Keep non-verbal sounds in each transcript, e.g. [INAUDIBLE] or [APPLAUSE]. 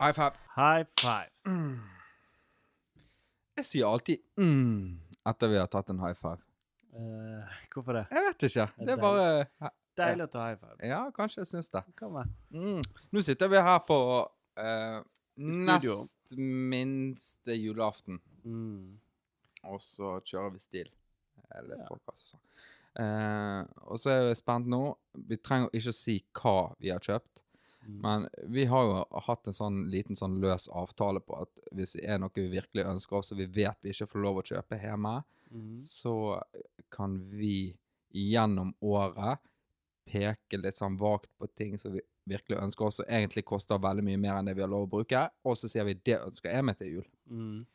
High five. High fives. Jeg sier alltid mm etter vi har tatt en high five. Uh, hvorfor det? Jeg vet ikke. Det er bare Deilig å ta high five. Ja, kanskje jeg syns det. Mm. Nå sitter vi her på uh, nest minste julaften, Mm. og så kjører vi stil. Eller Ja. podkast og sånn. Uh, og så er jeg spent nå. Vi trenger ikke å si hva vi har kjøpt. Mm. Men vi har jo hatt en sånn liten sånn løs avtale på at hvis det er noe vi virkelig ønsker oss, og vi vet vi ikke får lov å kjøpe hjemme, Mm. så kan vi gjennom året peke litt sånn vagt på ting som vi virkelig ønsker oss, og egentlig koster veldig mye mer enn det vi har lov å bruke, og så sier vi det ønsker jeg meg til jul. Mm.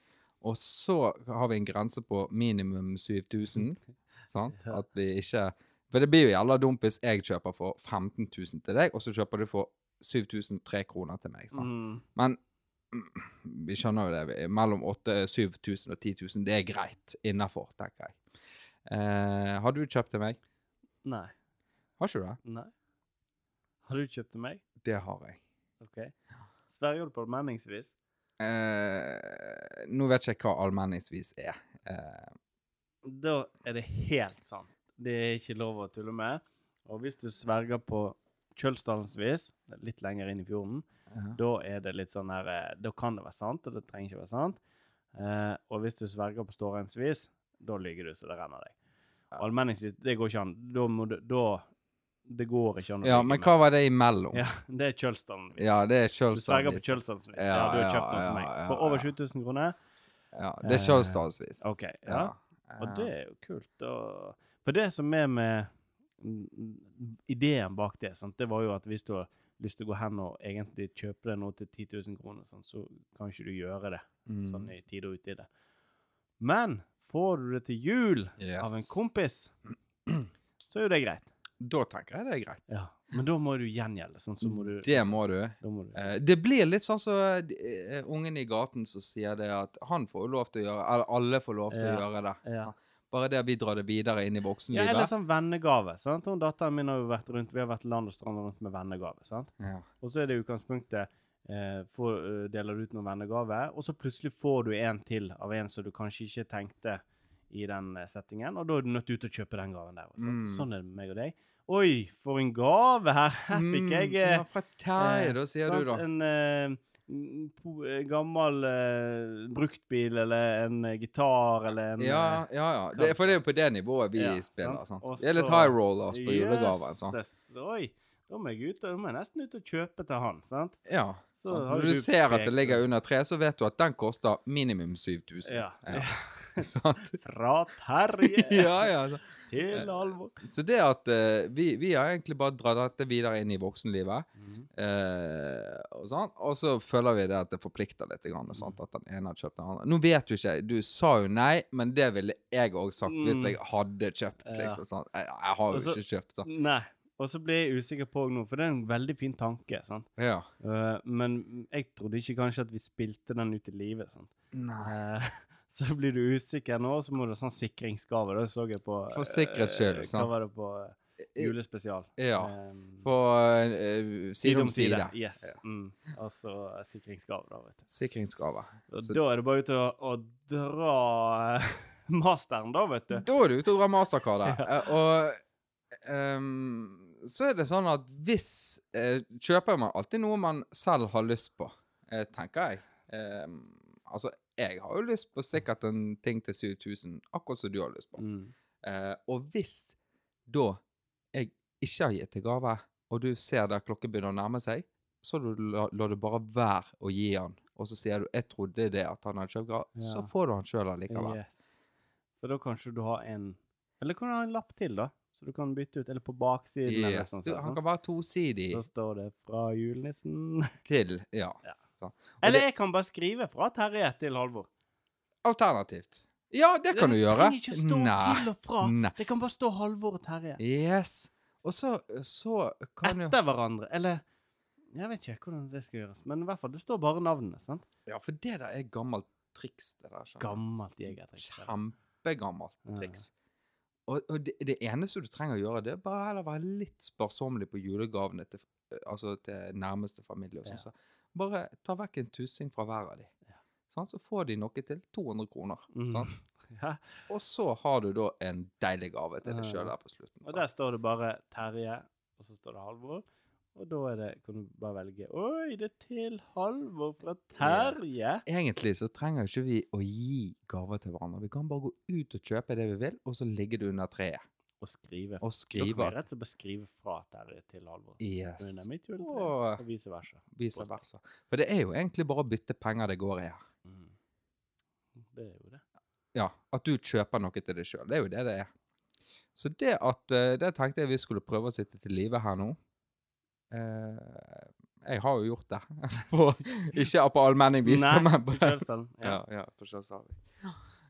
Og så har vi en grense på minimum 7000, [LAUGHS] sant? At vi ikke For det blir jo jævla dumt hvis jeg kjøper for 15 000 til deg, og så kjøper du for 7003 kroner til meg. Mm. Men mm, vi skjønner jo det. Mellom 8 7000 og 10 000, det er greit innafor, tenker jeg. Eh, har du kjøpt til meg? Nei. Har ikke du det? Nei. Har du kjøpt til meg? Det har jeg. OK. Sverger du på allmenningsvis? Eh, nå vet ikke jeg hva allmenningsvis er. Eh, Da er det helt sant. Det er ikke lov å tulle med. Og hvis du sverger på Er litt lenger inn i fjorden, ja. da er det litt sånn her eh, Da kan det være sant, og det trenger ikke være sant. Eh, og hvis du sverger på Stårheimsvis, da lyver du så det renner deg. Ja. Allmenningsvis, det går ikke an. Da må du Da Det går ikke an å ja, men hva var det imellom? Ja, [LAUGHS] det er Kjølsdalensvis. Ja, det er Du sverger på Kjølsdalsvis. Ja, Ja, du har kjøpt noe til meg. For over ja. 7000 kroner. Ja, det er Eh, OK. Ja. Og det er jo kult. Og for det som er med ideen bak det, sant? det var jo at hvis du har lyst til å gå hen og egentlig kjøpe deg noe til 10 000 kroner, sant? så kan ikke du gjøre det Mm. sånn i tide og utide. Men får du det til jul av en kompis, så er jo det greit. Da tenker jeg det er greit. Ja. Men da må du gjengjelde. Sånn, så må du, Det må du. må du Eh, det blir litt sånn som eh, ungen i gaten som sier det at han får lov til å gjøre Eller alle får lov til Ja, å gjøre det. ja. sant? Bare det at vi drar det videre inn i voksenlivet. Ja, eller sånn vennegave. sant? Hun Datteren min har jo vært rundt, vi har vært land og strand rundt med vennegave. sant? Ja. Og så er det utgangspunktet eh, får, eh, deler du ut noen vennegave, og så plutselig får du en til av en som du kanskje ikke tenkte i den eh, settingen, og da er du nødt til å kjøpe den gaven der. Mm. Sånn er det med meg og deg. Oi, for en gave! Her, her fikk jeg Mm, eh, ja, Fra Terje, eh, da, sier sant? du, da. En eh, eh, gammel eh, bruktbil, eller en eh, gitar, eller en Ja, eh, ja. ja. Det, for det er jo på det nivået vi Ja, spiller. sant. sant? Og Det er litt så- high rollers på julegaven. sant? Yes, Oi, da må jeg, ut, da må jeg nesten ut og kjøpe til han, sant? Ja. Så? Når du du ser at det ligger under tre, så vet du at den koster minimum 7000. Ja. Ja. [LAUGHS] [LAUGHS] sant? Fra Terje [LAUGHS] ja, ja. så- til alvor. Så det at uh, vi, vi har egentlig bare dratt dette videre inn i voksenlivet. Mm. Uh, og, sånn. og så føler vi det at det forplikter litt. Grann, sant? At den ene har kjøpt den andre. Nå vet du ikke, du sa jo nei, men det ville jeg òg sagt hvis Mm. jeg hadde kjøpt. Liksom sånn. jeg, jeg har jo Også, ikke kjøpt. Så. Nei. Og så ble jeg usikker på nå, for det er en veldig fin tanke. sant? Ja. Uh, men jeg trodde ikke kanskje at vi spilte den ut i livet. sant? Nei. Eh, [LAUGHS] [LAUGHS] så blir du usikker nå, så må du ha sånn sikringsgave. Det så jeg på For sikkerhets skyld, ikke sant? Hva var det på eh, julespesial? Ja. Eh, På uh, side om side. Yes. Ja. Mm. Altså eh, sikringsgave, da, vet du. Sikringsgave. Så da er det bare ute å, å dra eh, [LAUGHS] masteren, da, vet du. Da er du ute og drar mastercardet. [LAUGHS] ja. og um, så er det sånn at hvis eh, Kjøper man alltid noe man selv har lyst på, eh, tenker jeg. Ehm, altså, jeg har jo lyst på sikkert en ting til 7000, akkurat som du har lyst på. Mm. Eh, og hvis da jeg ikke har gitt til gave, og du ser der klokken begynner å nærme seg, så du la, du bare være å gi han. Og så sier du 'jeg trodde det at han hadde kjøpt gave', så får du han sjøl allikevel. Yes. For da kanskje du har en Eller kan du ha en lapp til, da? Så du kan bytte ut. Eller på baksiden. eller Yes. sånn, Du, sånn, han sånn. kan være tosidig Så står det 'Fra julenissen'. til Ja. Ja. Og Eller det, jeg kan bare skrive 'Fra Terje' til Halvor. alternativt. Ja, det kan du gjøre. Det trenger ikke stå Nei. til og fra. Nei. Det kan bare stå Halvor og Terje. Yes. Og så, så kan jo Etter hverandre. Eller Jeg vet ikke hvordan det skal gjøres, men i hvert fall, det står bare navnene. sant? Ja, for det der er gammelt triks, det der. skjønner. Gammelt jegertriks. Kjempegammelt Ja. triks. Og, og det, det eneste du trenger å gjøre, det er bare heller være litt sparsommelig på julegavene til, altså til nærmeste familie. og sånn. Ja. Bare ta vekk en tussing fra hver av de. Ja. Sånn, Så får de noe til 200 kroner. Mm. Sånn. [LAUGHS] Ja. Og så har du da en deilig gave til deg sjøl der på slutten. Og der står det bare Terje, og så står det Halvor. Og da er det, kan du bare velge Oi, det er til Halvor fra Terje! Egentlig så trenger ikke vi å gi gaver til hverandre. Vi kan bare gå ut og kjøpe det vi vil, og så ligge det under treet. Og skrive. Og Dere skrive. kan rett og slett beskrive skrive fra Terje til Halvor. Yes. Under mitt juletre, Og og vice versa. vice versa. For det er jo egentlig bare å bytte penger det går i her. Mm. Det er jo det. Ja, at du kjøper noe til deg sjøl. Det er jo det det er. Så det at eh, Det tenkte jeg vi skulle prøve å sitte til live her nå. Eh, jeg har jo gjort det. [LAUGHS] på, ikke på allmenning Nei, men på Kjølsdalen. Ja, Ja. ja, på Kjølsarvik.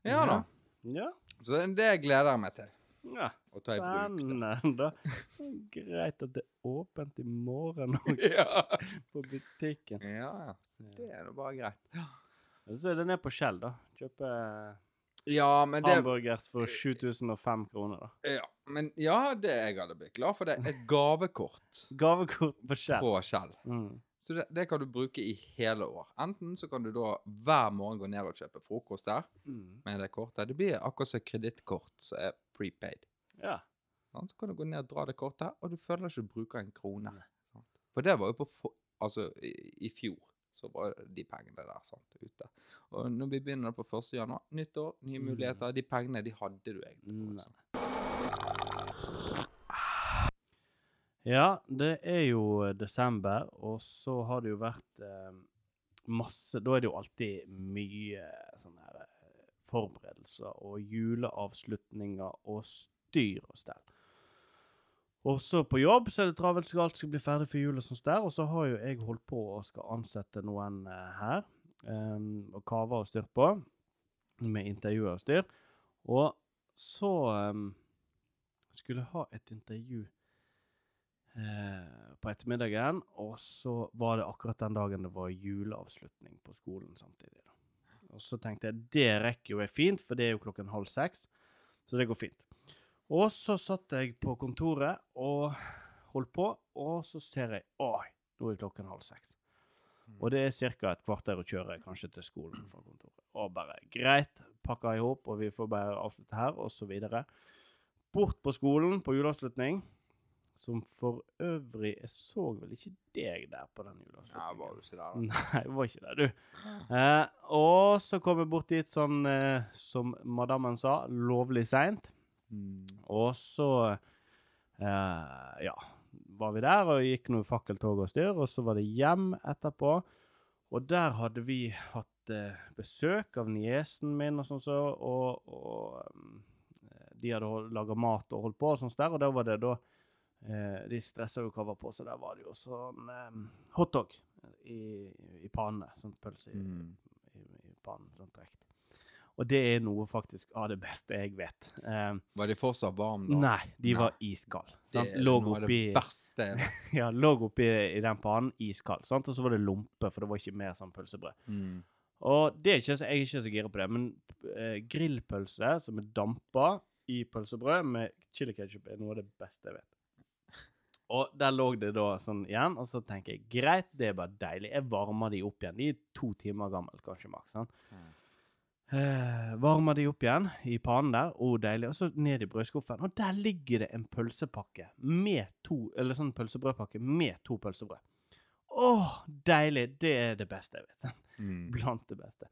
Ja da. Ja. Så det gleder jeg meg til. ja. Å ta i bruk. Spennende. Greit at det er åpent i morgen òg, [LAUGHS] Ja. på butikken. ja, ja. Så det er nå bare greit. Så er det ned på Skjell, da. Kjøpe Ja, men det hamburgers for 7005 kroner, da. Ja, men ja, det jeg hadde blitt glad for, det er et gavekort [LAUGHS] Gavekort på Skjell. på Skjell. Mm. Så det, det kan du bruke i hele år. Enten så kan du da hver morgen gå ned og kjøpe frokost der Mm. med det kortet. Det blir akkurat som kredittkort som er prepaid. Ja. Så kan du gå ned og dra det kortet, og du føler ikke du bruker en krone. Sant? For det var jo på for, altså, i, i fjor. Så var de pengene der sant, ute. Og når vi begynner på 1. januar, nytt år, nye Mm. muligheter. De pengene de hadde du egentlig. Mm, på. Ja, det er jo desember, og så har det jo vært eh, masse Da er det jo alltid mye sånne her eh, forberedelser og juleavslutninger og styr og stell. Og så på jobb så er det travelt, skal alt skal bli ferdig for jul og sånt der. Og så har jo jeg holdt på og skal ansette noen eh, her, Um, og kava og styr på, med intervjuer og styr. Og så um, skulle jeg ha et intervju eh, på ettermiddagen, og så var det akkurat den dagen det var juleavslutning på skolen samtidig. Da. Og så tenkte jeg det rekker jo jeg fint, for det er jo klokken halv seks, så det går fint. Og så satt jeg på kontoret og holdt på, og så ser jeg Oi, nå er klokken halv seks. Og det er ca. et kvarter å kjøre kanskje til skolen fra kontoret. Og bare greit, pakka i hop, og vi får bare avslutte her, og så videre. Bort på skolen på juleavslutning, som for øvrig Jeg så vel ikke deg der på den juleavslutningen? Nei, var du ikke der, da? [LAUGHS] Nei, jeg var ikke der, du. Eh, og så kom jeg bort dit sånn, eh, som madammen sa, lovlig seint. Mm. Og så eh, ja, var vi der og gikk noe fakkeltog og styr, og så var det hjem etterpå. Og der hadde vi hatt eh, besøk av niesen min og sånn så, og, og um, de hadde laga mat og holdt på og sånn der, og da var det da eh, De stressa jo hva var på, så der var det jo sånn eh, hotdog i, i panne. Sånn pølse i, Mm. i, i pannen. Sånn trekt. Og det er noe faktisk av det beste jeg vet. Um, Var de fortsatt varme da? Nei, de Nei. var iskalde. Lå oppi, [LAUGHS] ja, oppi i den pannen, iskald. sant? Og så var det lompe, for det var ikke mer sånn pølsebrød. Mm. Og det er ikke, jeg er ikke så gira på det, men eh, grillpølse som er dampa i pølsebrød med chili ketchup er noe av det beste jeg vet. Og der lå det da sånn igjen, og så tenker jeg greit, det er bare deilig. Jeg varmer de opp igjen. De er to timer gamle, kanskje maks. sant? Mm. Eh, varmer de opp igjen i pannen der. oh, deilig. Og så ned i brødskuffen. Og der ligger det en pølsepakke med to Eller sånn pølsebrødpakke med to pølsebrød. Å, deilig! Det er det beste jeg vet. [LAUGHS] Mm. Blant det beste.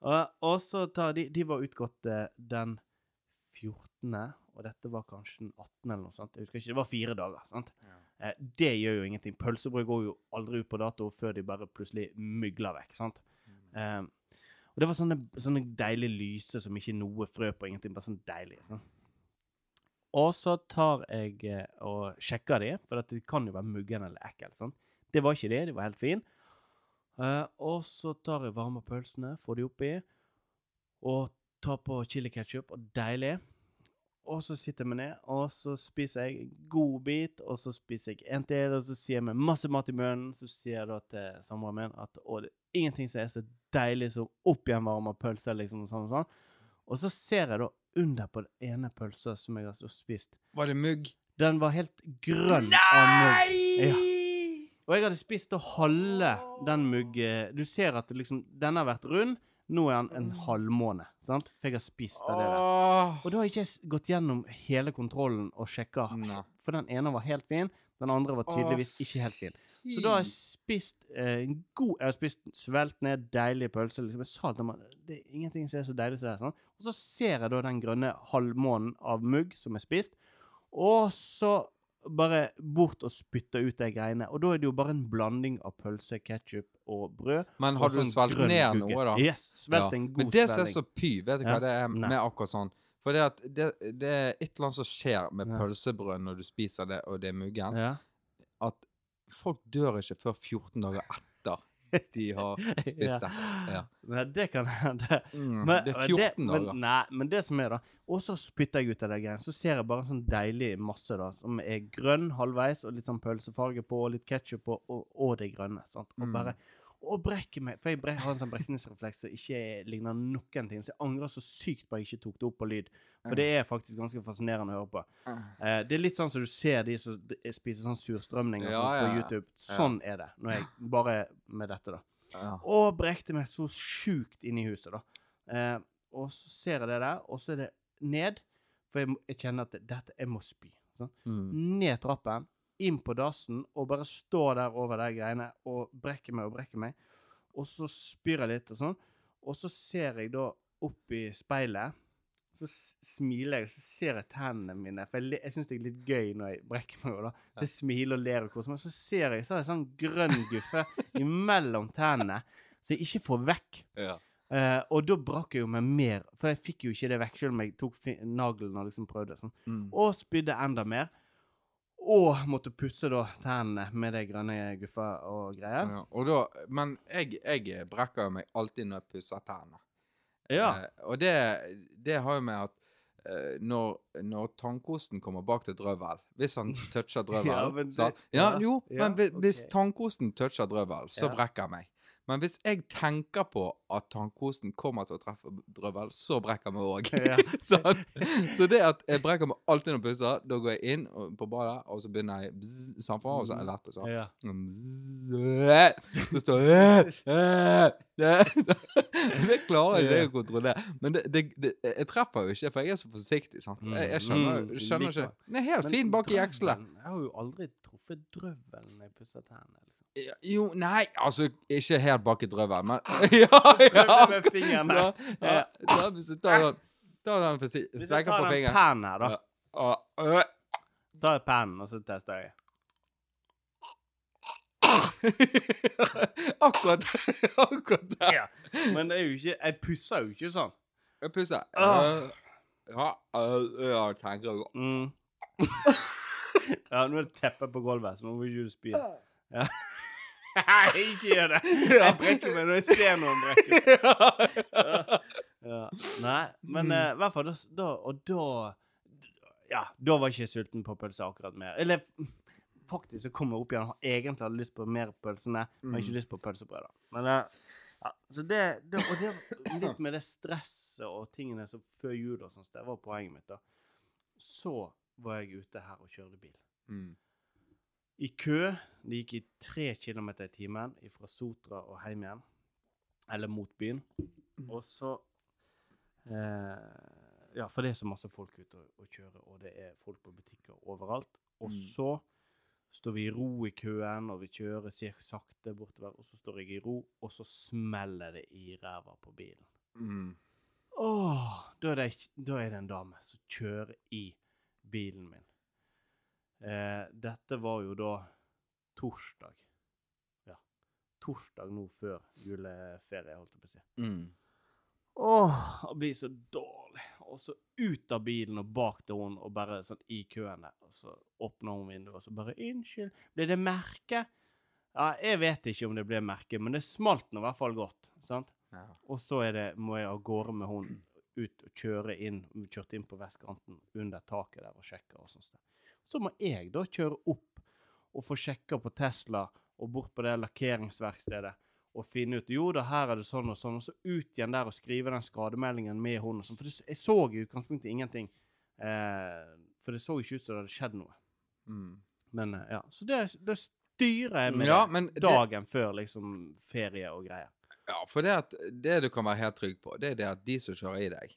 Og, og så tar de De var utgått uh, den 14., og dette var kanskje den 18. eller noe sånt. Jeg husker ikke. Det var fire dager. sant? Ja. Det gjør jo ingenting. Pølsebrød går jo aldri ut på dato før de bare plutselig mygler vekk. sant? Mm. Og det var sånne, sånne deilige lyse som ikke noe frø på, ingenting. Bare sånn deilig. Sånn. Og så tar jeg eh, og sjekker de, for de kan jo være muggen eller ekkel. Sånn. Det var ikke det, de var helt fine. Uh, og så tar jeg varme pølsene, får de oppi, og tar på chili ketchup, og deilig. Og så sitter vi ned, og så spiser jeg en god bit, og så spiser jeg en til, og så sier med masse mat i munnen, så sier jeg da til samboeren min at å, det er ingenting som er så deilig som oppgjenvarma pølse, liksom, og sånn og sånn. Og så ser jeg da under på den ene pølsa som jeg har spist, Var det mugg? den var helt grønn av mugg. Ja. Og jeg hadde spist da halve den mugg... Du ser at liksom, denne har vært rund. Nå er han en halvmåned, sant? For jeg har spist av det der. Og da har jeg ikke gått gjennom hele kontrollen og sjekka. For den ene var helt fin, den andre var tydeligvis ikke helt fin. Så da har jeg spist eh, en god Jeg har spist svelt ned deilige pølser. Liksom. Jeg sa til det er ingenting som er så deilig som det. Sånn. Og så ser jeg da den grønne halvmånen av mugg som er spist, og så bare bort og spytte ut de greiene. Og da er det jo bare en blanding av pølse, ketsjup og brød. Men har du sånn svelget ned noe, da? Yes. Svelt Ja. en god Men det som er så py, vet du Ja. hva det er med akkurat sånn? For det, at det, det er et eller annet som skjer med Ja. pølsebrød når du spiser det, og det er muggen, Ja. at folk dør ikke før 14 dager etter de har spist det. Ja. Nei, det kan [LAUGHS] hende. Mm, Men- det er men 14 men, dager. Nei, men det som er, da Og så spytter jeg ut av det greiene. Så ser jeg bare en sånn deilig masse da, som er grønn halvveis, og litt sånn pølsefarge på, og litt ketsjup på, og, og det grønne. sant? Og Mm. bare og brekker meg. For jeg brek, har en sånn brekningsrefleks som ikke ligner noen ting. Så jeg angrer så sykt på at jeg ikke tok det opp på lyd. For det er faktisk ganske fascinerende å høre på. Eh, det er litt sånn som du ser de som spiser sånn surstrømning og sånt ja, på. YouTube. Sånn er det. Når jeg, bare med dette, da. Ja. Og brekte meg så sjukt inn i huset, da. Eh, og så ser jeg det der, og så er det ned. For jeg, jeg kjenner at dette Jeg må spy. Sånn. Mm. Ned trappen, inn på dassen, og bare stå der over de greiene og brekke meg og brekke meg. Og så spyr jeg litt og sånn. Og så ser jeg da opp i speilet. Så smiler jeg, så ser jeg tennene mine. For jeg, jeg syns det er litt gøy når jeg brekker meg. Da. Så jeg smiler og ler og koser meg. Så ser jeg så har jeg sånn grønn guffe [LAUGHS] imellom tennene, så jeg ikke får vekk. Ja. Uh, og da brakk jeg jo meg mer, for jeg fikk jo ikke det vekk, selv om jeg tok naglen og liksom prøvde. sånn. Mm. Og spydde enda mer. Og måtte pusse da tennene med det grønne guffa og greier. Ja. Og da, men jeg, jeg brekker meg alltid når jeg pusser tennene. Ja. Eh, og det, det har jo med at eh, når, når tannkosten kommer bak til drøvel Hvis han [LAUGHS] toucher drøvel Ja, men så, det- ja, ja, Jo, ja, men hvis, hvis tannkosten toucher drøvel, så brekker jeg meg. Men hvis jeg tenker på at tannkosten kommer til å treffe drøvel, så brekker jeg meg òg. Ja. [LAUGHS] så det at jeg brekker meg alltid når jeg pusser, da går jeg inn og- på badet, og så begynner jeg bzz, samfunn, og så er det lett. og så ja. så står [LAUGHS] det Det klarer ikke jeg å kontrollere. Men det, det, det, jeg treffer jo ikke, for jeg er så forsiktig. sant? Jeg, jeg skjønner, Mm, skjønner ikke. Den er helt Men fin bak i jekselet. Jeg har jo aldri truffet drøvelen når jeg pusser tennene. Liksom. Ja, Jo, nei, altså Ikke helt bak i drøvelen, men [LAUGHS] Ja, ja! Prøvde med fingeren Ja, ja, ja, hvis du tar den Ta den si- Hvis jeg tar på den pennen her, da. Ja. Og, øh. tar pennen, og så tester jeg. [LAUGHS] akkurat [LAUGHS] akkurat der. Ja. Men det er jo ikke Jeg pusser jo ikke sånn. Jeg pusser. Øh, Ja, øh, ja, tenker jeg Mm. [LAUGHS] ja, nå er det teppe på gulvet, så nå må ikke du spy. Ja. Nei, ikke gjør det! Jeg brekker meg når jeg ser noen brekke ja. Ja. Nei, men i uh, hvert fall da, da Og da Ja, da var ikke sulten på pølse akkurat mer. Eller faktisk så kommer opp igjen og egentlig hadde lyst på mer pølsene, men ikke Mm. lyst på pølsebrød. Men eh, ja, så det, det Og det litt med det stresset og tingene som før jul og sånt, så det var poenget mitt, da. Så var jeg ute her og kjørte bil. Mm. I kø. Det gikk i tre kilometer i timen fra Sotra og hjem igjen. Eller mot byen. Og så eh, Ja, for det er så masse folk ute og, og kjøre, og det er folk på butikker overalt. Og Mm. Står vi i ro i køen, og vi kjører cirka sakte bortover, og så står jeg i ro, og så smeller det i ræva på bilen. Mm. Åh, da er, det, da er det en dame som kjører i bilen min. Eh, dette var jo da torsdag. Ja. Torsdag nå før juleferie, holdt jeg på å si. Mm. Åh, jeg blir så dårlig. Og så ut av bilen og bak til henne, og bare sånn i køen der. Og så åpner hun vinduet, og så bare 'Unnskyld, ble det merke?' Ja, jeg vet ikke om det ble merke, men det smalt nå i hvert fall godt. sant? Ja. Og så er det, må jeg av gårde med hun ut og kjøre inn, kjørte inn på vestkanten under taket der og sjekke og sånt. Så må jeg da kjøre opp og få sjekka på Tesla og bort på det lakkeringsverkstedet og finne ut jo da, her er det sånn og sånn, og så ut igjen der og skrive den skademeldingen med og sånn. For det, jeg så i utgangspunktet ingenting. Eh, for det så ikke ut som det hadde skjedd noe. Mm. Men eh, ja, så det, det styrer jeg med Ja, det men det- dagen før liksom ferie og greier. Ja, for det, at, det du kan være helt trygg på, det er det at de som kjører i deg,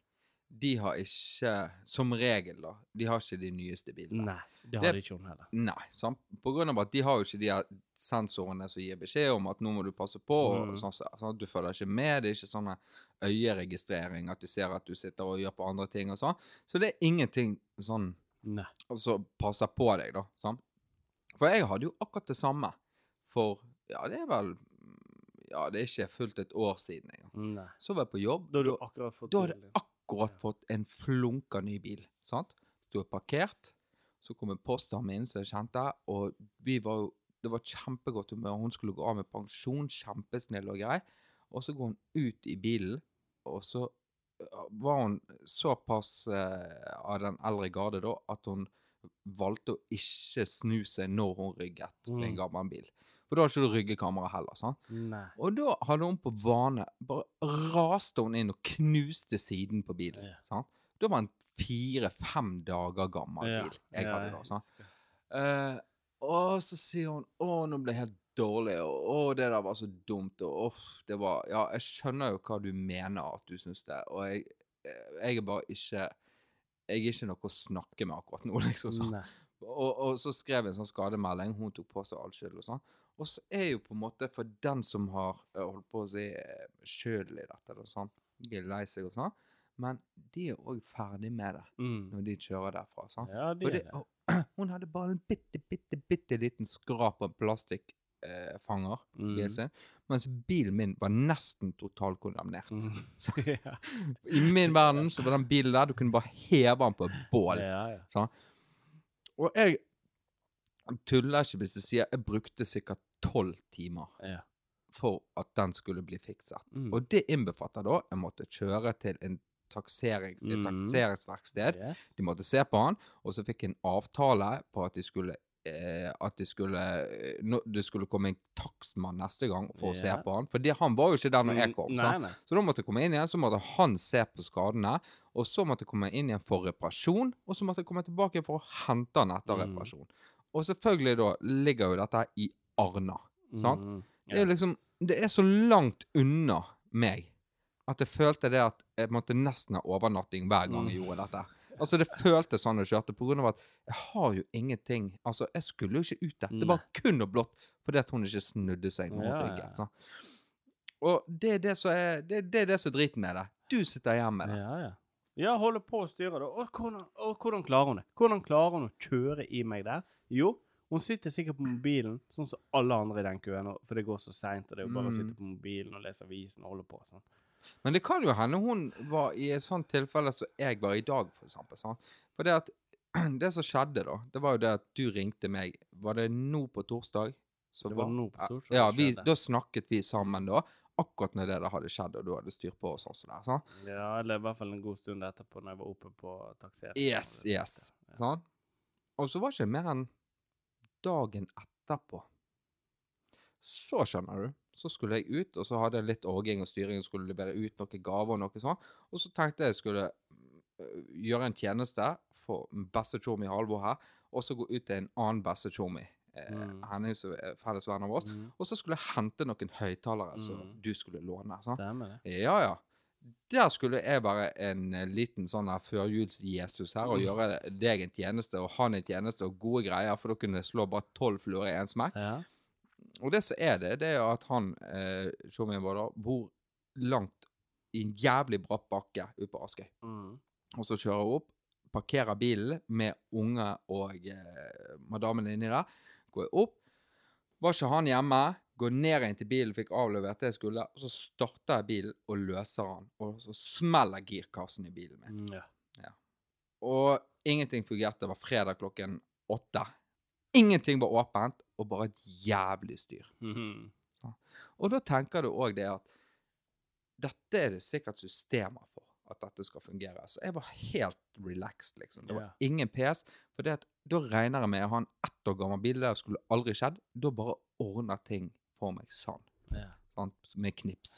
de har ikke, som regel da, de har ikke de nyeste bilene. Nei, det Det- hadde ikke hun heller. Nei, sant? på grunn av at de har jo ikke de her sensorene som gir beskjed om at nå må du passe på, og Mm. sånn, sånn at du følger ikke med, det er ikke sånn øyeregistrering, at de ser at du sitter og gjør på andre ting og sånn. Så det er ingenting sånn, Nei. altså passer på deg da, sant? For jeg hadde jo akkurat det samme for, ja, det er vel, ja, det er ikke fullt et år siden engang. Så var jeg på jobb, Da hadde du akkurat fått da hadde jeg din. Akkurat fått en flunka ny bil, sant? Stod parkert, så kom en postdame inn som jeg kjente, og vi var jo, det var kjempegodt humør. Hun skulle gå av med pensjon, kjempesnill og grei. Og så går hun ut i bilen, og så var hun såpass eh, av den eldre garde da, at hun valgte å ikke snu seg når hun rygget med en Mm. gammel bil. For da har ikke du ryggekamera heller, sant? Nei. Og da hadde hun på vane Bare raste hun inn og knuste siden på bilen. Ja. Sant? Da var en fire-fem dager gammel bil jeg hadde da. Sant? husker. Eh, og så sier hun 'Å, nå ble jeg helt dårlig', og 'Å, det der var så dumt', og uff, det var Ja, jeg skjønner jo hva du mener at du syns det, og jeg, jeg er bare ikke Jeg er ikke noe å snakke med akkurat nå, [LAUGHS] liksom. sånn. Nei. Og, og så skrev jeg en sånn skademelding. Hun tok på seg all skyld og sånn. Og så er jo på en måte for den som har eh, holdt på å si sjøl i dette, eller sånn, lei seg og sånn, men de er òg ferdig med det Mm. når de kjører derfra. sånn. Ja, de Og det, og, [CLEARS THROAT] hun hadde bare en bitte, bitte, bitte liten skrap av plastikkfanger eh, Mm. sin, mens bilen min var nesten totalkondemnert. Mm. [LAUGHS] Så, [LAUGHS] ja. I min verden så var den bilen der, du kunne bare heve den på et bål. ja, ja. Og jeg tuller ikke hvis jeg sier jeg brukte sikkert tolv timer ja. for at den skulle bli fikset. Mm. Og det innbefatter da jeg måtte kjøre til en taksering, et Mm. takseringsverksted. Yes. De måtte se på den, og så fikk jeg en avtale på at de skulle eh, at de skulle, no, nå- det skulle komme en takstmann neste gang for å se på han. For det, han var jo ikke der når jeg kom. Mm. Nei, nei. Så da måtte jeg komme inn igjen, så måtte han se på skadene, og så måtte jeg komme inn igjen for reparasjon, og så måtte jeg komme tilbake for å hente han etter Mm. reparasjon. Og selvfølgelig da ligger jo dette i Arna. Sant? Mm, Det er liksom, det er så langt unna meg at jeg følte det at jeg måtte nesten ha overnatting hver gang jeg Mm. gjorde dette. Altså det føltes sånn jeg kjørte, på grunn av at jeg har jo ingenting, altså jeg skulle jo ikke ut der. Det var kun og blått fordi at hun ikke snudde seg når Ja, ja, rygget. ja. Og det er det som er, det, det er det som er driten med det. Du sitter hjemme med det. Ja, ja. Ja, holder på å styre det. Og hvordan, og hvordan klarer hun det? Hvordan klarer hun å kjøre i meg der? Jo, hun sitter sikkert på mobilen, sånn som alle andre i den køen, for det går så seint, og det er jo bare å Mm. sitte på mobilen og lese avisen og holde på. sånn. Men det kan jo hende hun var i et sånt tilfelle som jeg var i dag, for eksempel. Sånn. For det at [CLEARS THROAT] det som skjedde da, det var jo det at du ringte meg. Var det nå på torsdag? Så Det var nå på torsdag Ja, vi, da snakket vi sammen da, akkurat når det hadde skjedd, og du hadde styr på oss og sånn der. Sant? Ja, eller i hvert fall en god stund etterpå, når jeg var oppe på taksering. Yes, yes. Ja. Sånn. Og så var det ikke mer enn dagen etterpå. Så skjønner du, så skulle jeg ut, og så hadde jeg litt orging og styring, og skulle levere ut noen gaver og noe sånn. Og så tenkte jeg jeg skulle øh, gjøre en tjeneste for bestechomi Halvor her, og så gå ut til en annen beste Eh, Mm. Henne som er felles venn av oss. Mm. Og så skulle jeg hente noen høyttalere som Mm. du skulle låne. Ja, ja. Der skulle jeg være en eh, liten sånn førjuls-Jesus her og Mm. gjøre deg en tjeneste og han en tjeneste og gode greier, for da kunne jeg slå bare tolv fluer i én smekk. Ja. Og det som er det, det er jo at han, eh, da, bor langt i en jævlig bratt bakke ute på Askøy. Mm. Og så kjører hun opp, parkerer bilen med unge og eh, madammen inni der. Går jeg opp, var ikke han hjemme, går ned inn til bilen, fikk avlevert det jeg skulle, og så starter jeg bilen og løser han. Og så smeller girkassen i bilen min. Ja. ja. Og ingenting fungerte. Det var fredag klokken åtte. Ingenting var åpent, og bare et jævlig styr. Mhm. Og da tenker du òg det at dette er det sikkert systemer for at dette skal fungere. Så jeg var helt relaxed, liksom. Det var ingen pes. For det at, da regner jeg med å ha en ett år gammel bil, det skulle aldri skjedd. Da bare ordner ting for meg sånn. ja. sånn Med knips.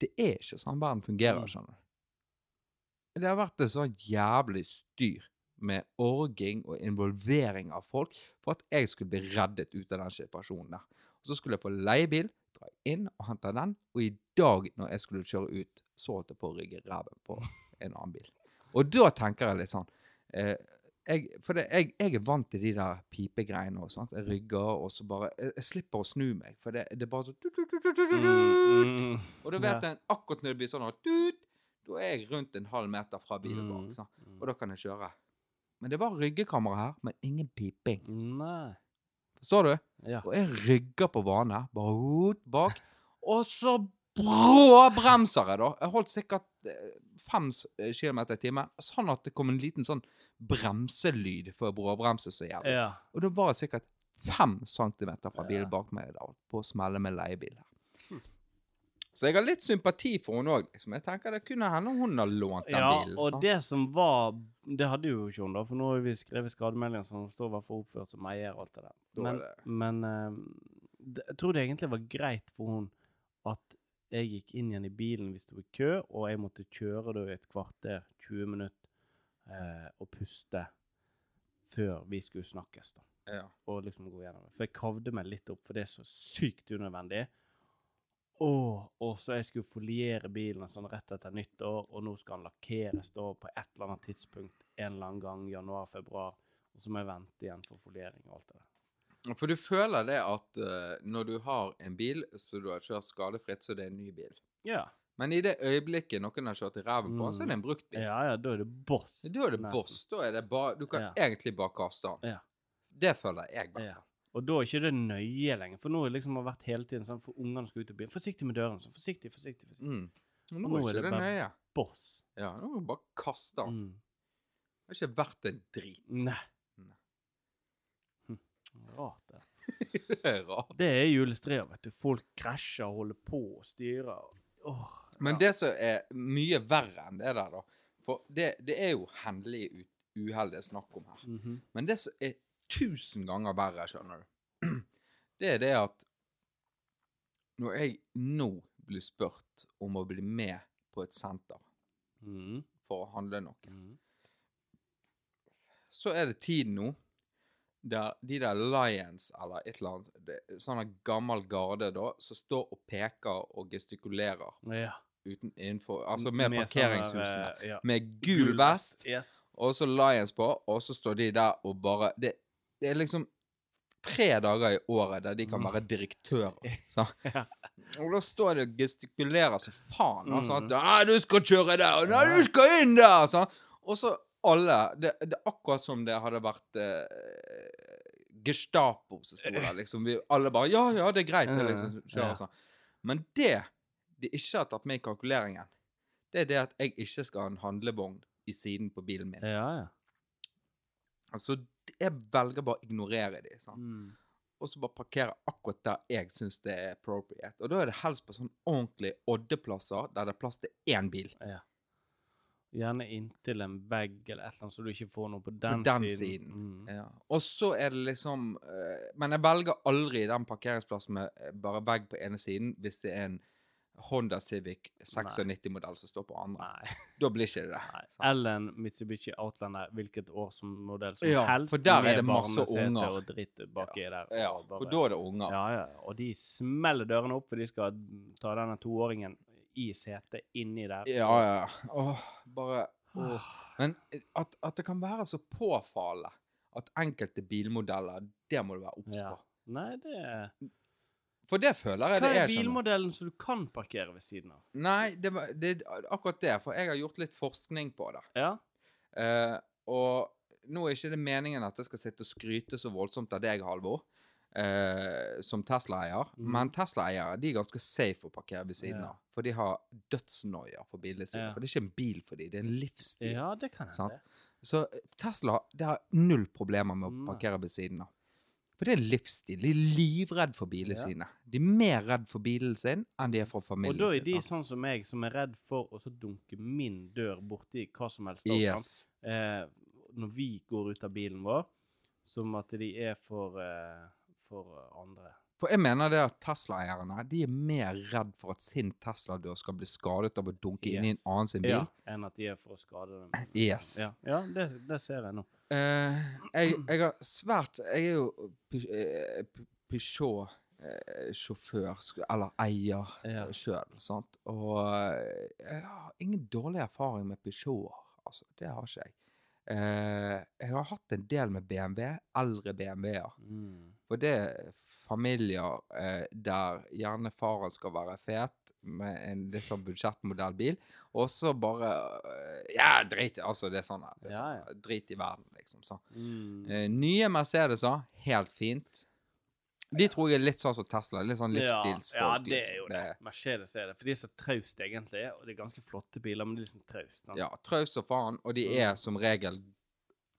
Det er ikke sånn verden fungerer, Mm. skjønner du. Det har vært et sånn jævlig styr med orging og involvering av folk for at jeg skulle bli reddet ut av den situasjonen der. Og så skulle jeg få leiebil, dra inn og hente den, og i dag når jeg skulle kjøre ut, så holdt jeg på å rygge ræven på en annen bil. Og da tenker jeg litt sånn eh, jeg, For det, jeg, jeg er vant til de der pipegreiene og sånt. Jeg rygger, og så bare Jeg, jeg slipper å snu meg, for det, det er bare sånn Mm, mm, Og da vet jeg akkurat når det blir sånn da er jeg rundt en halv meter fra bilen bak. sånn. Og da kan jeg kjøre. Men det var ryggekamera her, men ingen piping. Nei. Forstår du? Ja. Og jeg rygger på vane, bare ut bak, og så bråbremser jeg, da. Jeg holdt sikkert eh, fem kilometer i timen, sånn at det kom en liten sånn bremselyd for å bråbremse så jævlig. ja. Og da var jeg sikkert fem centimeter fra bilen bak meg da, på å smelle med leiebil. Hm. Så jeg har litt sympati for henne òg. Liksom. Jeg tenker det kunne hende hun har lånt den Ja, bilen. og sant? det som var Det hadde jo ikke hun, da, for nå har vi skrevet skademeldinger som står i hvert fall oppført som eier og alt det der. Er Men, det- men uh, det, jeg tror det egentlig var greit for hun at jeg gikk inn igjen i bilen, hvis det var kø, og jeg måtte kjøre da i et kvarter, 20 minutter, eh, og puste før vi skulle snakkes, da. Ja. Og liksom gå gjennom det. For jeg kavde meg litt opp, for det er så sykt unødvendig. Åh, og så jeg skulle foliere bilen sånn rett etter nyttår, og nå skal den lakkeres da på et eller annet tidspunkt en eller annen gang, januar-februar, og så må jeg vente igjen for foliering og alt det der. For du føler det at uh, når du har en bil så du har kjørt skadefritt, så det er en ny bil. Ja. Men i det øyeblikket noen har kjørt i ræven på, så er det en brukt bil. Ja, ja, da er det boss. Da er det nesten. boss. Da er det bare Du kan Ja. egentlig bare kaste den. Ja. Det føler jeg. i hvert fall. Og da er ikke det nøye lenger, for nå har det liksom vært hele tiden sånn, for ungene skal ut av bilen. Forsiktig med døren, sånn, forsiktig, forsiktig, forsiktig. Mm. Nå, nå er det det bare- nøye. Boss. Ja, nå må du bare kaste den. Mm. Det har ikke vært en drit. Nei. Nei. Hm. Rart, det. [LAUGHS] det er rart. Det er julestria, vet du. Folk krasjer og holder på og styrer. Åh, Men det som er mye verre enn det der, da For det, det er jo hendelig ut, uhell det er snakk om her. Mm Men Men det som er tusen ganger verre, skjønner du, [CLEARS THROAT] det er det at når jeg nå blir spurt om å bli med på et senter mm. for å handle noe, mm. så er det tid nå der de der Lions eller et eller annet det, Sånn gammel garde da, som står og peker og gestikulerer Ja. Uten, innenfor Altså med, med parkeringshusene. Sånne, eh, ja. Med gul vest, Yes. og så Lions på, og så står de der og bare Det, det er liksom tre dager i året der de kan Mm. være direktører. [LAUGHS] Så. Ja. Og da står de og gestikulerer så faen. Altså, Sånn at «Ah, 'Du skal kjøre der!' 'Nei, du skal inn der!' Sånn. Og så alle det, det er akkurat som det hadde vært eh, Gestapo som sto der, [LAUGHS] liksom. Vi alle bare 'Ja, ja, det er greit', det liksom kjører sånn. Men det de ikke har tatt med i kalkuleringen, det er det at jeg ikke skal ha en handlevogn i siden på bilen min. Ja, ja. Altså, jeg velger bare å ignorere de, sånn. Mm. og så bare parkere akkurat der jeg syns det er appropriate. Og da er det helst på sånn ordentlige oddeplasser der det er plass til én bil. ja. Gjerne inntil en vegg eller et eller annet, så du ikke får noe på den, på den siden. siden. Mm. Ja. Og så er det liksom eh, Men jeg velger aldri den parkeringsplassen med eh, bare vegg på ene siden hvis det er en Honda Civic 96-modell som står på andre. Nei. [LAUGHS] Da blir ikke det det. Eller en Mitsubishi Outlander, hvilket år som modell som Ja, helst. for der er det masse unger. og dritt baki der. Ja, for da er det unger. Ja, ja. Og de smeller dørene opp, for de skal ta denne toåringen i setet inni der. Ja, ja. Åh, bare åh. Men at, at det kan være så påfallende at enkelte bilmodeller, det må du være obs Ja. Nei, det For det føler jeg Hva det er er. bilmodellen som du kan parkere ved siden av? Nei, det, er akkurat det. For jeg har gjort litt forskning på det. Ja? Uh, og nå er ikke det meningen at jeg skal sitte og skryte så voldsomt av deg, Halvor, Uh, som Tesla-eier. Mm. Men Tesla-eiere de er ganske safe å parkere ved siden Ja. av. For de har dødsnoia for bilene sine. Ja. For det er ikke en bil for dem, det er en livsstil. Ja, det kan jeg, det. Så Tesla det har null problemer med å parkere ved siden av. For det er livsstil. De er livredd for bilene Ja. sine. De er mer redd for bilen sin enn de er for Og da er de sånn som meg, som er redd for å så dunke min dør borti hva som helst. da. Yes. eh, når vi går ut av bilen vår, som at de er for, eh, for andre. For jeg mener det at Tesla-eierne de er mer redd for at sin Tesla-dør skal bli skadet av å dunke inn i en annen sin bil. Ja, enn at de er for å skade dem. [CLEARS THROAT] Yes. Ja, ja det, det ser jeg nå. Uh, jeg, jeg har svært Jeg er jo Pi- eh, Pi- Peugeot-sjåfør, eller eier Ja. sjøl. Og eh, jeg har ingen dårlig erfaring med Peugeoter. Altså, det har ikke jeg. Eh, jeg har hatt en del med BMW, eldre BMW-er. Mm. For det familier eh, der gjerne faren skal være fet med en litt sånn budsjettmodellbil, og så bare eh, Ja, drit Altså, det er sånn, det er Ja, sånn Drit i verden, liksom. sånn. Mm. Eh, nye Mercedeser, helt fint. De tror jeg er litt sånn som Tesla. Litt sånn livsstilsfolk. Ja, ja, det er jo det. Mercedes er det. For de er så traust, egentlig. Og de er ganske flotte biler, men de er liksom traust. Ja, traust som faen. Og de Mm. er som regel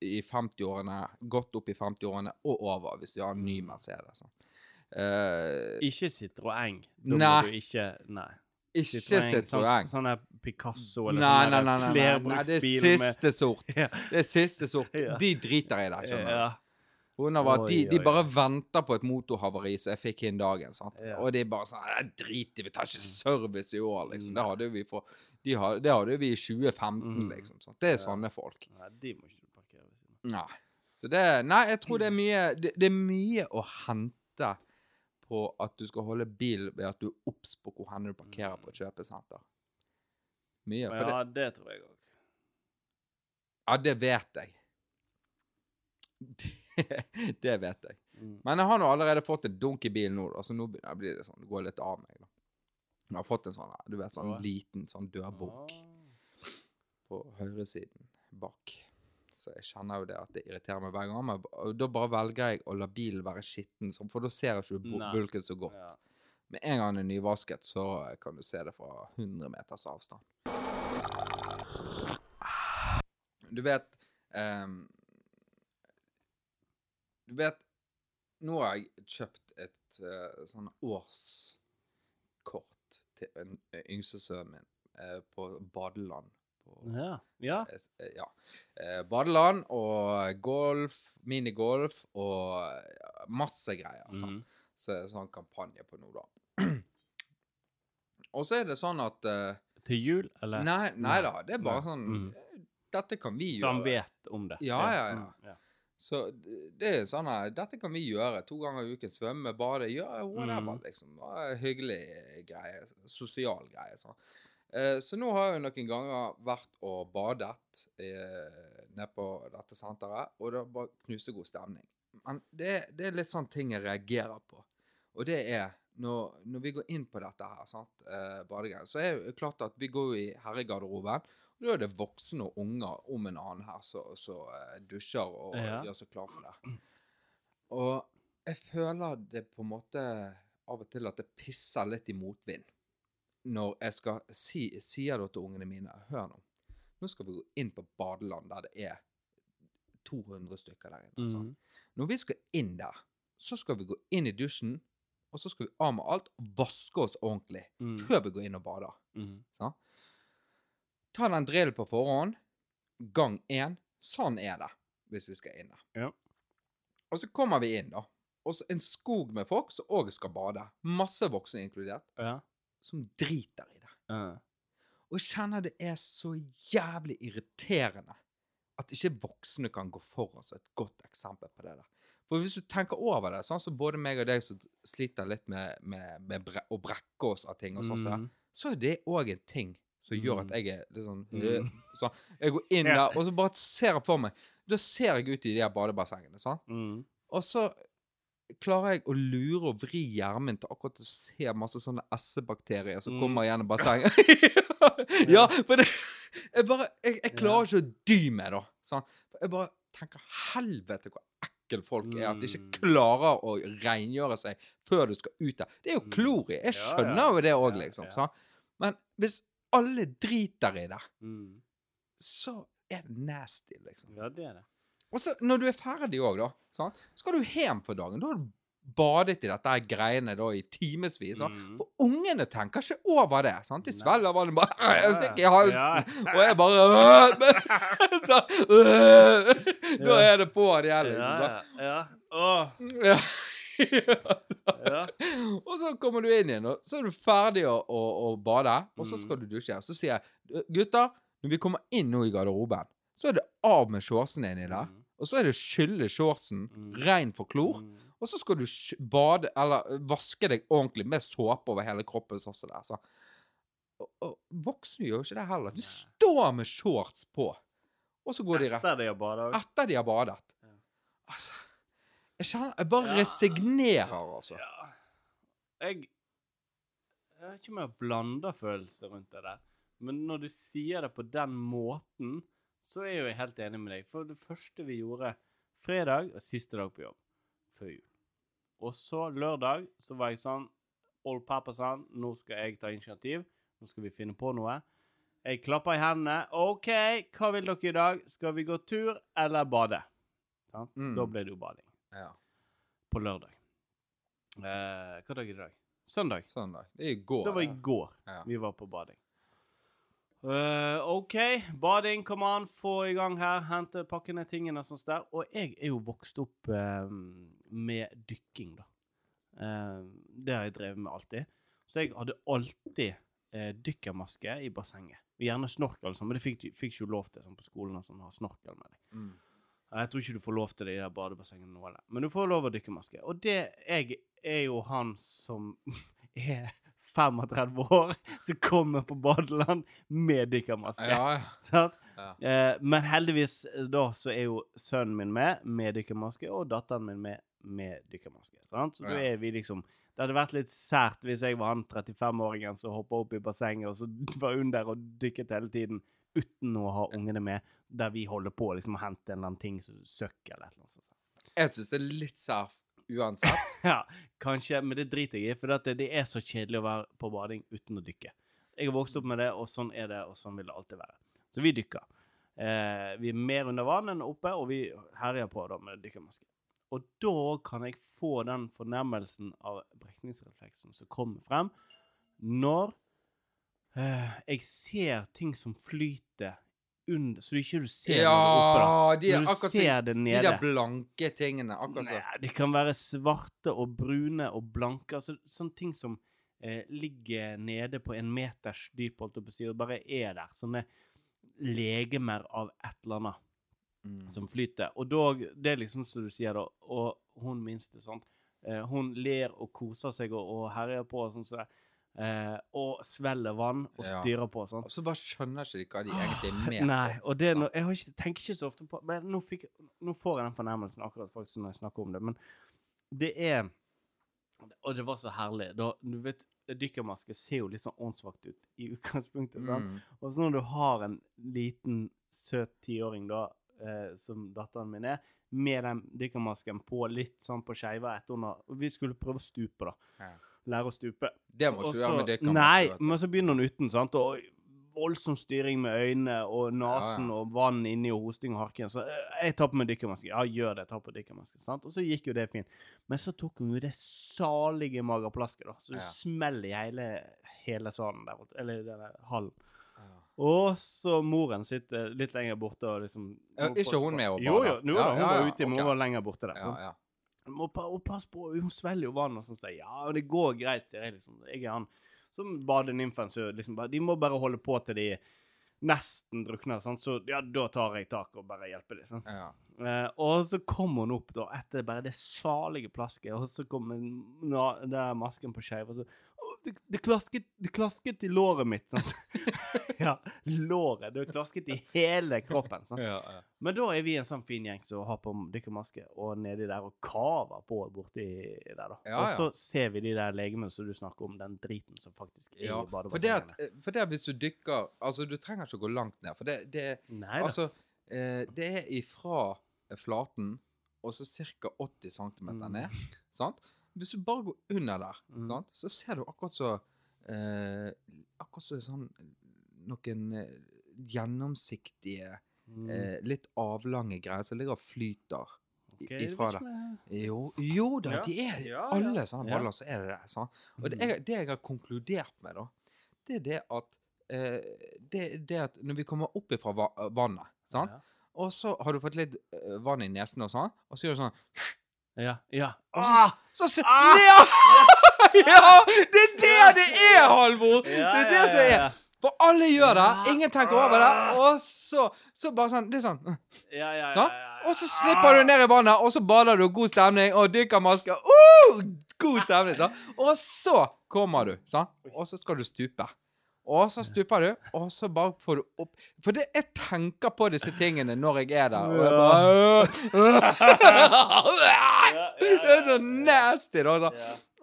i 50-årene, godt opp i 50-årene og over, hvis de har en ny Mm. Mercedes. sånn. Eh, Ikke Citroën. Da Nei. må du ikke Nei. ikke Citroën. Citroën. Sånn, sånn her Picasso eller Nei, sånn nei, nei, nei, nei, det er med siste sort. ja. Det er siste sort. [LAUGHS] De driter i det, skjønner du. ja. Av at de, de bare venter på et motorhavari som jeg fikk inn dagen. sant? Ja. Og de bare sånn «Nei, Drit i, vi tar ikke service i år, liksom. Mm. Det hadde vi for de hadde, Det hadde vi i 2015, Mm. liksom. sant? Det er sånne folk. Nei, de må ikke parkere ved siden av. Nei. Så det Nei, jeg tror det er mye Det, det er mye å hente på at du skal holde bil ved at du er obs på hvor hen du parkerer på et kjøpesenter. Mye. For Ja, det tror jeg òg. ja, det vet jeg. Det, [LAUGHS] det vet jeg. Mm. Men jeg har nå allerede fått en dunk i bilen nå, da, så nå blir det sånn, det går litt av meg. da. Jeg har fått en sånn, du vet, sånn liten sånn dørbok Ah. på høyresiden bak. Så jeg kjenner jo det at det irriterer meg hver gang. Men da bare velger jeg å la bilen være skitten, sånn, for da ser jeg ikke bulken så godt. Ja. Med en gang den er nyvasket, så kan du se det fra 100 meters avstand. Du vet um, Du vet Nå har jeg kjøpt et uh, sånn årskort til en uh, yngstesønnen min uh, på badeland. På, Ja. ja. s- eh, ja. Eh, badeland og golf, minigolf og masse greier. sant? Mhm. Så er det sånn kampanje på nå, da. og så er det sånn at uh, Til jul, eller? Nei, nei da, det er bare sånn eh, Dette kan vi gjøre. Så han vet om det? Ja, ja, ja. Mm, ja. Så det er sånn her Dette kan vi gjøre. To ganger i uken. Svømme, bade. gjøre whatever, Mm. liksom. Hyggelig greie. Sosial greie. Sånn. Eh, så nå har jeg noen ganger vært og badet eh, nede på dette senteret, og det bare knusegod stemning. Men det, det er litt sånn ting jeg reagerer på. Og det er når, når vi går inn på dette her, sant, eh, badegreier, så er det klart at vi går i herregarderoben. Og da er det voksne og unger om en annen her som dusjer og Ja. gjør seg klar for det. Og jeg føler det på en måte av og til at det pisser litt i motvind. Når jeg skal si, sier da til ungene mine Hør nå. Nå skal vi gå inn på badeland der det er 200 stykker der inne. sant? Mhm. Når vi skal inn der, så skal vi gå inn i dusjen, og så skal vi av med alt og vaske oss ordentlig Mm. før vi går inn og bader. Ja? Ta den drillen på forhånd. Gang én. Sånn er det hvis vi skal inn der. Ja. Og så kommer vi inn, da. Og så en skog med folk som òg skal bade. Masse voksne inkludert. Ja. Som driter i det. Ja. Og jeg kjenner det er så jævlig irriterende at ikke voksne kan gå foran som et godt eksempel på det der. For hvis du tenker over det, sånn som både meg og deg som sliter litt med, med, med bre å brekke oss av ting og sånn, mm. Så er det òg en ting som gjør at Mm. jeg er litt sånn Mm. sånn. Jeg går inn der, og så bare ser jeg for meg Da ser jeg ut i de her badebassengene, sånn. Mm. Og så klarer jeg å lure og vri hjernen til akkurat å se masse sånne essebakterier som Mm. kommer gjennom [LAUGHS] bassenget. [LAUGHS] ja, for det Jeg bare Jeg, jeg klarer ikke å dy meg, da. Sant? For jeg bare tenker helvete hvor ekkel folk er. At de ikke Mm. klarer å rengjøre seg før du skal ut der. Det er jo Mm. klor i. Jeg skjønner jo det òg, liksom. Sant? Men hvis alle driter i det, Mhm. så er det nasty, liksom. Ja, det er det. Og så, når du er ferdig òg, da, sant? skal du hjem for dagen. Da har du badet i dette greiene da i timevis. Mhm. For ungene tenker ikke over det. sant? De svelger vannet bare Jeg fikk i halsen! Ja. Og jeg bare [LAUGHS] så! Da er det på det igjen, liksom. Ja, ja. ja. Åh. Ja. [LAUGHS] Ja. Og så kommer du inn igjen, og så er du ferdig å, å, å bade, og så Mm. skal du dusje. Og Så sier jeg gutter, når vi kommer inn nå i garderoben, så er det av med shortsen inni der. Mm. Og så er det skylle shortsen, Mm. rein for klor. Mm. Og så skal du bade, eller vaske deg ordentlig med såpe over hele kroppen. sånn som det er, så. Og, og voksne gjør jo ikke det heller. De står med shorts på, og så går de rett Etter det å bade etter de har badet. Ja. Altså, jeg kjenner Jeg bare Ja. resignerer, altså. Ja. Jeg Jeg vet ikke om jeg har blanda følelser rundt det der. Men når du sier det på den måten, så er jo jeg helt enig med deg. For det første vi gjorde fredag, og siste dag på jobb før jul. Og så lørdag så var jeg sånn Old pappa sa nå skal jeg ta initiativ. Nå skal vi finne på noe. Jeg klappa i hendene. OK, hva vil dere i dag? Skal vi gå tur eller bade? Sånn? Mm. Da ble det jo bading Ja, på lørdag. Eh, hva dag er det i dag? Søndag. Søndag. Det er i går. Det var i går Ja. vi var på bading. Eh, OK, bading, come on, få i gang her. Hente, pakke ned tingene og sånt der. Og jeg er jo vokst opp uh, med dykking, da. Uh, det har jeg drevet med alltid. Så jeg hadde alltid dykkermaske i bassenget. Gjerne snorkel, og sånn, men det fikk, fikk ikke lov til sånn på skolen. og sånn, ha snorkel med deg. Mm. Jeg tror ikke du får lov til det i det badebassengene nå, eller. Men du får lov å dykkermaske. Og det jeg er jo han som [LAUGHS] er 35 år, [LAUGHS] som kommer på badeland med dykkermaske. Ja, [LAUGHS] ja. Eh, men heldigvis eh, da så er jo sønnen min med med dykkermaske, og datteren min med med dykkermaske. Sant? Så da er vi liksom Det hadde vært litt sært hvis jeg var han 35-åringen som hoppa opp i bassenget og så [LAUGHS] var under og dykket hele tiden uten å ha ungene med, der vi holder på å liksom, hente en eller annen ting som søkk eller annet sånt. Jeg syns det er litt sært uansett. [LAUGHS] Ja, kanskje, men det driter jeg i, for det, det er så kjedelig å være på bading uten å dykke. Jeg har vokst opp med det, og sånn er det, og sånn vil det alltid være. Så vi dykker. Eh, vi er mer under vann enn oppe, og vi herjer på da med dykkermaske. Og da kan jeg få den fornærmelsen av brekningsrefleksen som kommer frem når eh, jeg ser ting som flyter under, så du ikke du ser ja, oppe. de Når du akkurat ser det nede. de der blanke tingene. Akkurat sånn. Nei, det kan være svarte og brune og blanke. Altså, sånne ting som eh, ligger nede på en meters dyp, holdt på å si, og bare er der. Sånne legemer av et eller annet Mm. som flyter. Og dog, det er liksom som du sier, da, og hun minste, sant. Eh, hun ler og koser seg og, og herjer på, og sånn det. Eh, og svelger vann og Ja. styrer på. sånn. Så bare skjønner ikke de hva de egentlig er med Nei, og det er no, jeg har ikke, tenker ikke så ofte på Men nå, fikk, nå får jeg den fornærmelsen akkurat faktisk når jeg snakker om det. Men det er Og det var så herlig. Da, du vet, Dykkermaske ser jo litt sånn åndssvakt ut i utgangspunktet. sant? Mm. Og så når du har en liten, søt tiåring, da, eh, som datteren min er, med den dykkermasken på litt sånn på skeiva etter hun har Vi skulle prøve å stupe, da. Ja. Lære å stupe. Det må ikke du gjøre med det kan Nei, vet men så begynner hun uten, sant. Og voldsom styring med øynene og nesen Ja, ja. og vann inni og hosting og harking. Så eh, jeg tar på meg dykkermaske. Ja, gjør det. tar på dykkermaske. Sant? Og så gikk jo det fint. Men så tok hun jo det salige magerplasket, da. Så det Ja. smeller i hele, hele salen der borte. Eller den hallen. Og så moren sitter litt lenger borte og liksom Ja, ikke hun med å Jo, jo. Jo, Ja, hun var ute, men hun var lenger borte der. Ja, ja. Må pa og pass på, hun svelger jo vann og sånn. Så ja, det går greit, sier jeg liksom. Jeg er han som badenymfen, så liksom De må bare holde på til de nesten drukner, sant. Så ja, da tar jeg tak og bare hjelper dem. sant. ja. Eh, og så kom hun opp da, etter bare det salige plasket, og så kom na, der masken på skeiv, og så «Å, det, det, klasket, det klasket i låret mitt, sant. [LAUGHS] ja, låret. Det klasket i hele kroppen. sant. Ja, ja. Men da er vi en sånn fin gjeng som har på dykkermaske og nedi der og kaver på borti der, da. Ja, og så ser vi de der legemene som du snakker om, den driten som faktisk er Ja, i for badebassengene. for det at hvis du dykker Altså, du trenger ikke å gå langt ned. For det, det, Nei altså, eh, det er ifra flaten og så ca. 80 cm ned. Sant? Hvis du bare går under der, Mm. sant? så ser du akkurat så eh, Akkurat så sånn noen eh, gjennomsiktige, Mm. eh, litt avlange greier som ligger og flyter. Okay, ifra det. Jo, jo da, Ja. de er Ja, alle sånne Ja. så er det det. Sant? Og det Mm. jeg, det jeg har konkludert med, da, det er det at eh, det, det at når vi kommer opp ifra vannet, sant? Ja. og så har du fått litt eh, vann i nesen, og sånn, og så gjør du sånn Ja. ja. Og så- Ah, så s- Ah! [LAUGHS] [LAUGHS] ja! Det er det det er, Halvor! Det er det som er. For alle gjør det. Ingen tenker over det. Og så, så bare sånn Det er sånn. Ja, ja, ja. Og så slipper du ned i vannet, og så bader du, god stemning, og dykkermaske. Uh, god stemning. sant? Og så kommer du, sant? og så skal du stupe. Og så stuper du, og så bare får du opp For det, jeg tenker på disse tingene når jeg er der. Og jeg bare, [LAUGHS] det er så nasty, da. Så.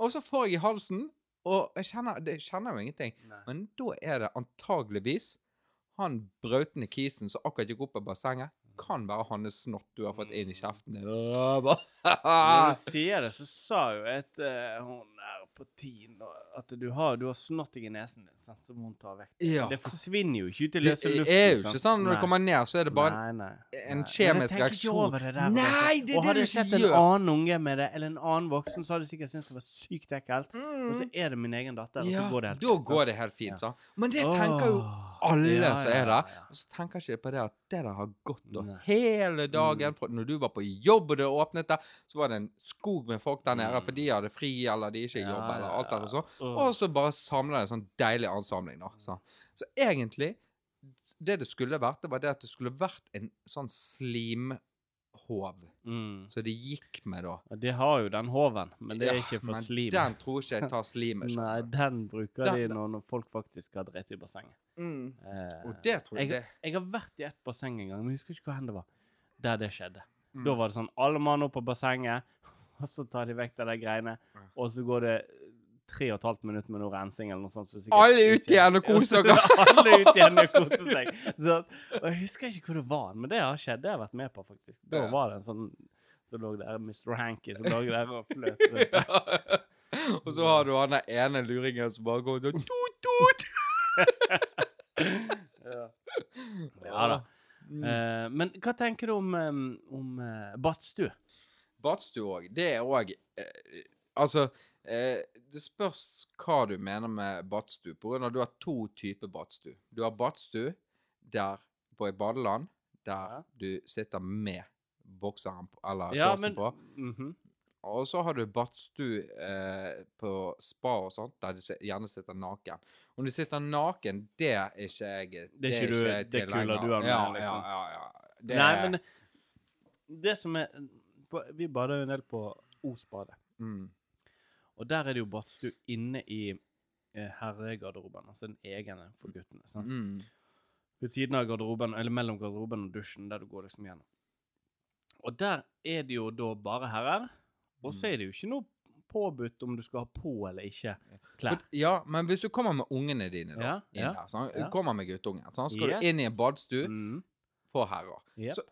Og så får jeg i halsen, og jeg kjenner, det, jeg kjenner jo ingenting. Men da er det antageligvis han brautende kisen som akkurat gikk opp av bassenget. Kan være hans snott du har fått inn i kjeften din. Når du [LAUGHS] sier det, så sa jo et uh, hun der da, at du har, du har snott deg i nesen din, sant, som hun tar vekk. Ja. Det forsvinner jo ikke ut i løse løse luft. er jo ikke sånn når Nei. du kommer ned, så er det bare nei, nei, en kjemisk reaksjon. det der. Nei, altså. det er Og det hadde du jeg sett en annen unge med det, eller en annen voksen, så hadde jeg sikkert syntes det var sykt ekkelt. Og så er det min egen datter, og så Mm. ja, går det helt da fint, sant? går det helt fint, sant? Men det tenker jo alle Ja, som er der. Og så tenker ikke på det at det der har gått da hele dagen. For når du var på jobb og det åpnet der, så var det en skog med folk der nede, Mm. for de hadde fri eller de ikke Ja, eller alt der og sånn. Og så bare samler det en sånn deilig ansamling, da. Så, så egentlig Det det skulle vært, det var det at det skulle vært en sånn slimhov. Mm. Så det gikk med, da. Ja, De har jo den hoven, men det er ikke for men slim. Den tror ikke jeg tar slimet. [LAUGHS] Nei, den bruker Den- de når, når folk faktisk har dritt i bassenget. Mm. Eh, Og det tror jeg jeg, jeg har vært i et basseng en gang, men jeg husker ikke hvor det var. Der det skjedde. Mm. Da var det sånn alle mann opp på bassenget, [LAUGHS] og så tar de vekk de greiene, og så går det tre og et halvt minutt med noe rensing eller noe sånt. Så [LAUGHS] Alle ut igjen og kose så dere. Alle ut igjen og kose seg. Så, og jeg husker ikke hvor det var, men det har skjedd. Det har jeg vært med på, faktisk. Da var det en sånn som lå der, Mr. Hanky, som lå der og fløt [LAUGHS] rundt. der. og så har du han der ene luringen som bare går og tut, tut. [LAUGHS] ja. ja da. Mm. Uh, men hva tenker du om, um, om uh, badstue? Badstue òg. Det er òg uh, Altså, eh, det spørs hva du mener med badstue. At du har to typer badstue. Du har badstue der på et badeland der du sitter med bokseren eller Ja, shortsen men på. -hmm. Og så har du badstue eh, på spa og sånt, der du gjerne sitter naken. Om du sitter naken, det er ikke jeg Det er ikke du- jeg det kula du har med, ja, liksom. Ja, ja, ja. Det Nei, men det som er Vi bader jo en del på Os-badet. mm. Og der er det jo badstue inne i eh, herregarderoben. Altså den egne for guttene. Sant? Mm. Ved siden av garderoben, eller mellom garderoben og dusjen, der du går liksom gjennom. Og der er det jo da bare herrer. Og så er det jo ikke noe påbudt om du skal ha på eller ikke klær. Ja, men hvis du kommer med ungene dine da, Ja, inn ja, der, sånn, ja. kommer med guttungen, sånn, skal Yes. du inn i en badstue Mm. for herrer. Yep. Så,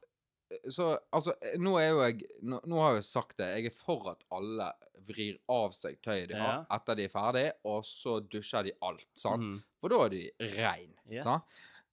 så altså, nå er jo jeg nå, nå har jeg jo sagt det, jeg er for at alle vrir av seg tøyet de har Ja. etter de er ferdig, og så dusjer de alt, sant? Mm. For da er de rein, Yes. sant?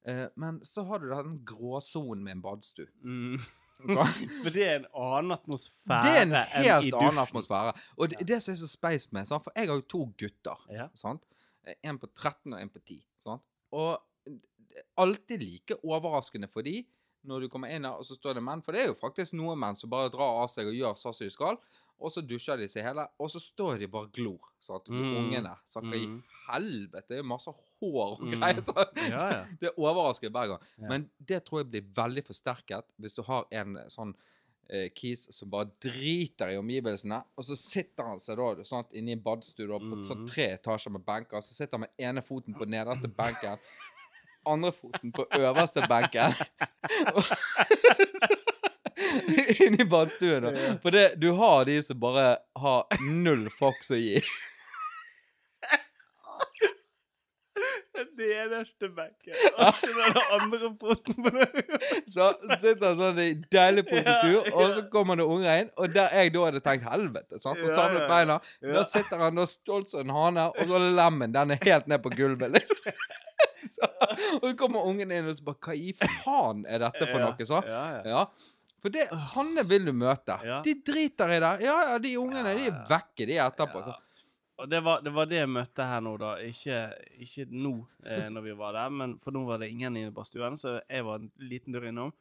Eh, men så har du den gråsonen med en badstue. Mm. [LAUGHS] For det er en annen atmosfære Det er en helt annen atmosfære. Og det, Ja. det som er så speis med, sant? for jeg har jo to gutter. Ja. sant? Eh, En på 13 og en på 10. Sant? Og det er alltid like overraskende for de når du kommer inn her, og så står det menn. For det er jo faktisk noen menn som bare drar av seg og gjør sånn som de skal. Og så dusjer de seg hele, og så står de bare og glor. Sant? Mm. ungene. Så hva i Mm. helvete? Det er masse hår og Mm. greier. Så Ja, ja. [LAUGHS] det overrasker hver gang. Ja. Men det tror jeg blir veldig forsterket hvis du har en sånn eh, kis som bare driter i omgivelsene, og så sitter han seg da sånn at inne i en badstue på sånn Mhm. tre etasjer med benker, så sitter han med ene foten på nederste benken, [LAUGHS] andre foten på øverste benken. [LAUGHS] Inni badstuen, da. Ja. For det, du har de som bare har null fox å gi. Det nederste benken. Og så den andre foten på den. Så sitter han sånn i deilig positur, Ja, og så kommer det unger inn, og der jeg da hadde tenkt helvete, sant, og Ja, samlet ja. beina, Ja. da sitter han da stolt som en hane, og så lemmen, den er helt ned på gulvet, liksom. [LAUGHS] [LAUGHS] Og så kommer ungen inn, og så bare, hva i faen er dette for noe, så? Ja, ja. For det, sånne vil du møte. De driter i det. Ja, ja, de ungene, de er vekke, de etterpå. Så. Og det var, det var det jeg møtte her nå, da. Ikke, ikke nå, eh, når vi var der, men for nå var det ingen inne på stuen, så jeg var en liten dør innom.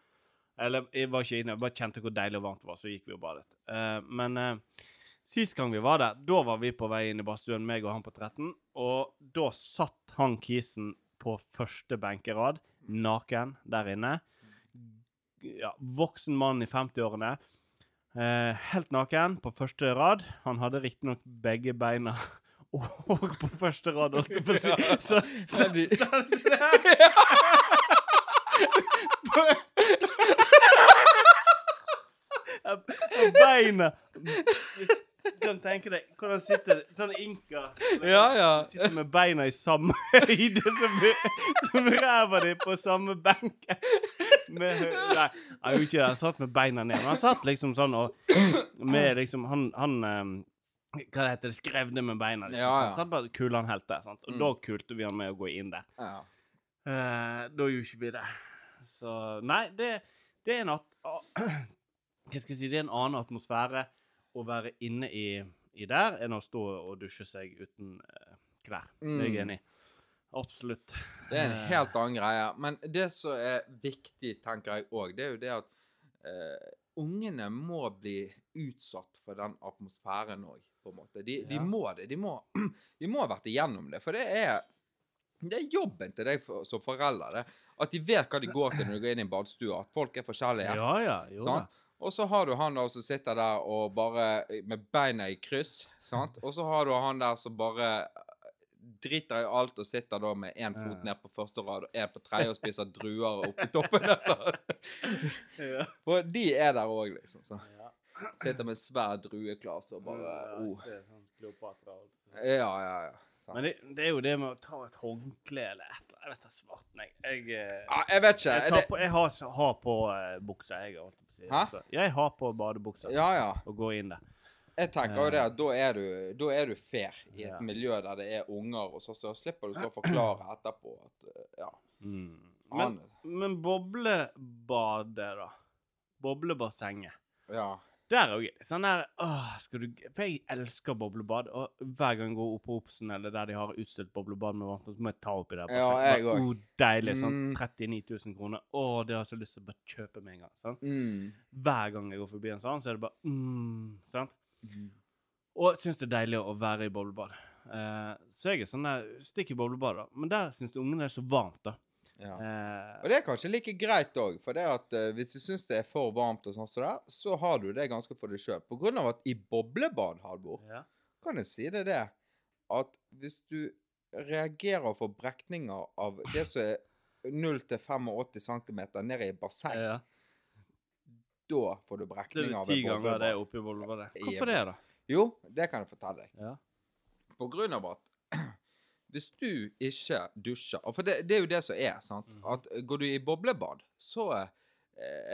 Eller jeg var ikke inne, jeg bare kjente hvor deilig og varmt det var, så gikk vi og badet. Eh, men eh, sist gang vi var der, da var vi på vei inn i badstuen, meg og han på 13, og da satt han kisen på første benkerad, naken, der inne. Ja, voksen mann i 50-årene. Eh, helt naken på første rad. Han hadde riktignok begge beina [LAUGHS] og på første rad, holdt jeg på å si. Så, Så, så, så, [LAUGHS] så, [LAUGHS] beina Du kan tenke deg hvordan sitter sånn inka Ja, ja. Sitter med beina i samme [LAUGHS] høyde som, som ræva di på samme benken. Med, nei, jeg gjorde ikke det. Han satt med beina ned. Men han satt liksom sånn og med liksom Han, han ehm, Hva heter det? Skrev det med beina. Liksom. Ja, ja. han satt bare kul han helt der. Sant? Og Mm. da kulte vi han med å gå inn der. Ja. Uh, da gjorde ikke vi det. Så Nei, det, det er en at, [CLEARS THROAT] Hva skal jeg si? Det er en annen atmosfære å være inne i, i der enn å stå og dusje seg uten uh, klær. Det er jeg Mm. enig i. Absolutt. Det er en Eh, helt annen greie. Men det som er viktig, tenker jeg òg, det er jo det at uh, ungene må bli utsatt for den atmosfæren òg, på en måte. De, de må det. De må, [CLEARS THROAT] de må ha vært igjennom det. For det er, det er jobben til deg for, som forelder. Det. At de vet hva de går til når de går inn i en badstue. At folk er forskjellige. Ja, ja. Jo da. Og så har du han da som sitter der og bare med beina i kryss. Sant? Og så har du han der som bare driter i alt og sitter da med én fot ned på første rad og én på tredje og spiser druer oppi [LAUGHS] toppen. Ja. [LAUGHS] For de er der òg, liksom. Så. Sitter med svær drueklase og bare oh. sånn og- Ja, ja, ja. Sant. Men det, det er jo det med å ta et håndkle eller et eller annet. Jeg vet da svarten, jeg. Jeg, eh, Ja, jeg vet ikke. jeg, tar det, på, jeg har, har på uh, buksa, jeg. Holdt på å si. Hæ? Så, Jeg har på badebuksa ja, ja. og går inn der. Jeg tenker jo det at da er du, da er du fair i et Ja. miljø der det er unger, og så, så slipper du å [CLEARS THROAT] forklare etterpå at eh, ja. Mm. Men, men boblebadet, da? Boblebassenget. ja. Der òg sånn der åh, skal du, For jeg elsker boblebad. Og hver gang jeg går opp på Obsen eller der de har utstilt boblebad med vann, så må jeg ta oppi det. Ja, jeg òg. Oh, deilig. Sånn Mm. 39 000 kroner. Å, det har jeg så lyst til å bare kjøpe med en gang. Sant? Mm. Hver gang jeg går forbi en sånn, så er det bare mm, sant? Mm. Og syns det er deilig å være i boblebad. Eh, så jeg er sånn der Stikk i boblebad, da. Men der syns ungene det er så varmt, da. Ja. Eh, Og det er kanskje like greit òg, for det at eh, hvis du syns det er for varmt, og sånn så, det er, så har du det ganske for deg sjøl. På grunn av at i boblebad, Halvor, ja. kan jeg si det det, at hvis du reagerer for brekninger av det som er 0-85 cm ned i basseng, ja. da får du Det brekninger er av ti et ganger det boblebad. oppi boblebadet. Hvorfor det, da? Jo, det kan jeg fortelle deg. Ja. På grunn av at hvis du ikke dusjer og For det, det er jo det som er, sant. Mhm. At går du i boblebad, så eh,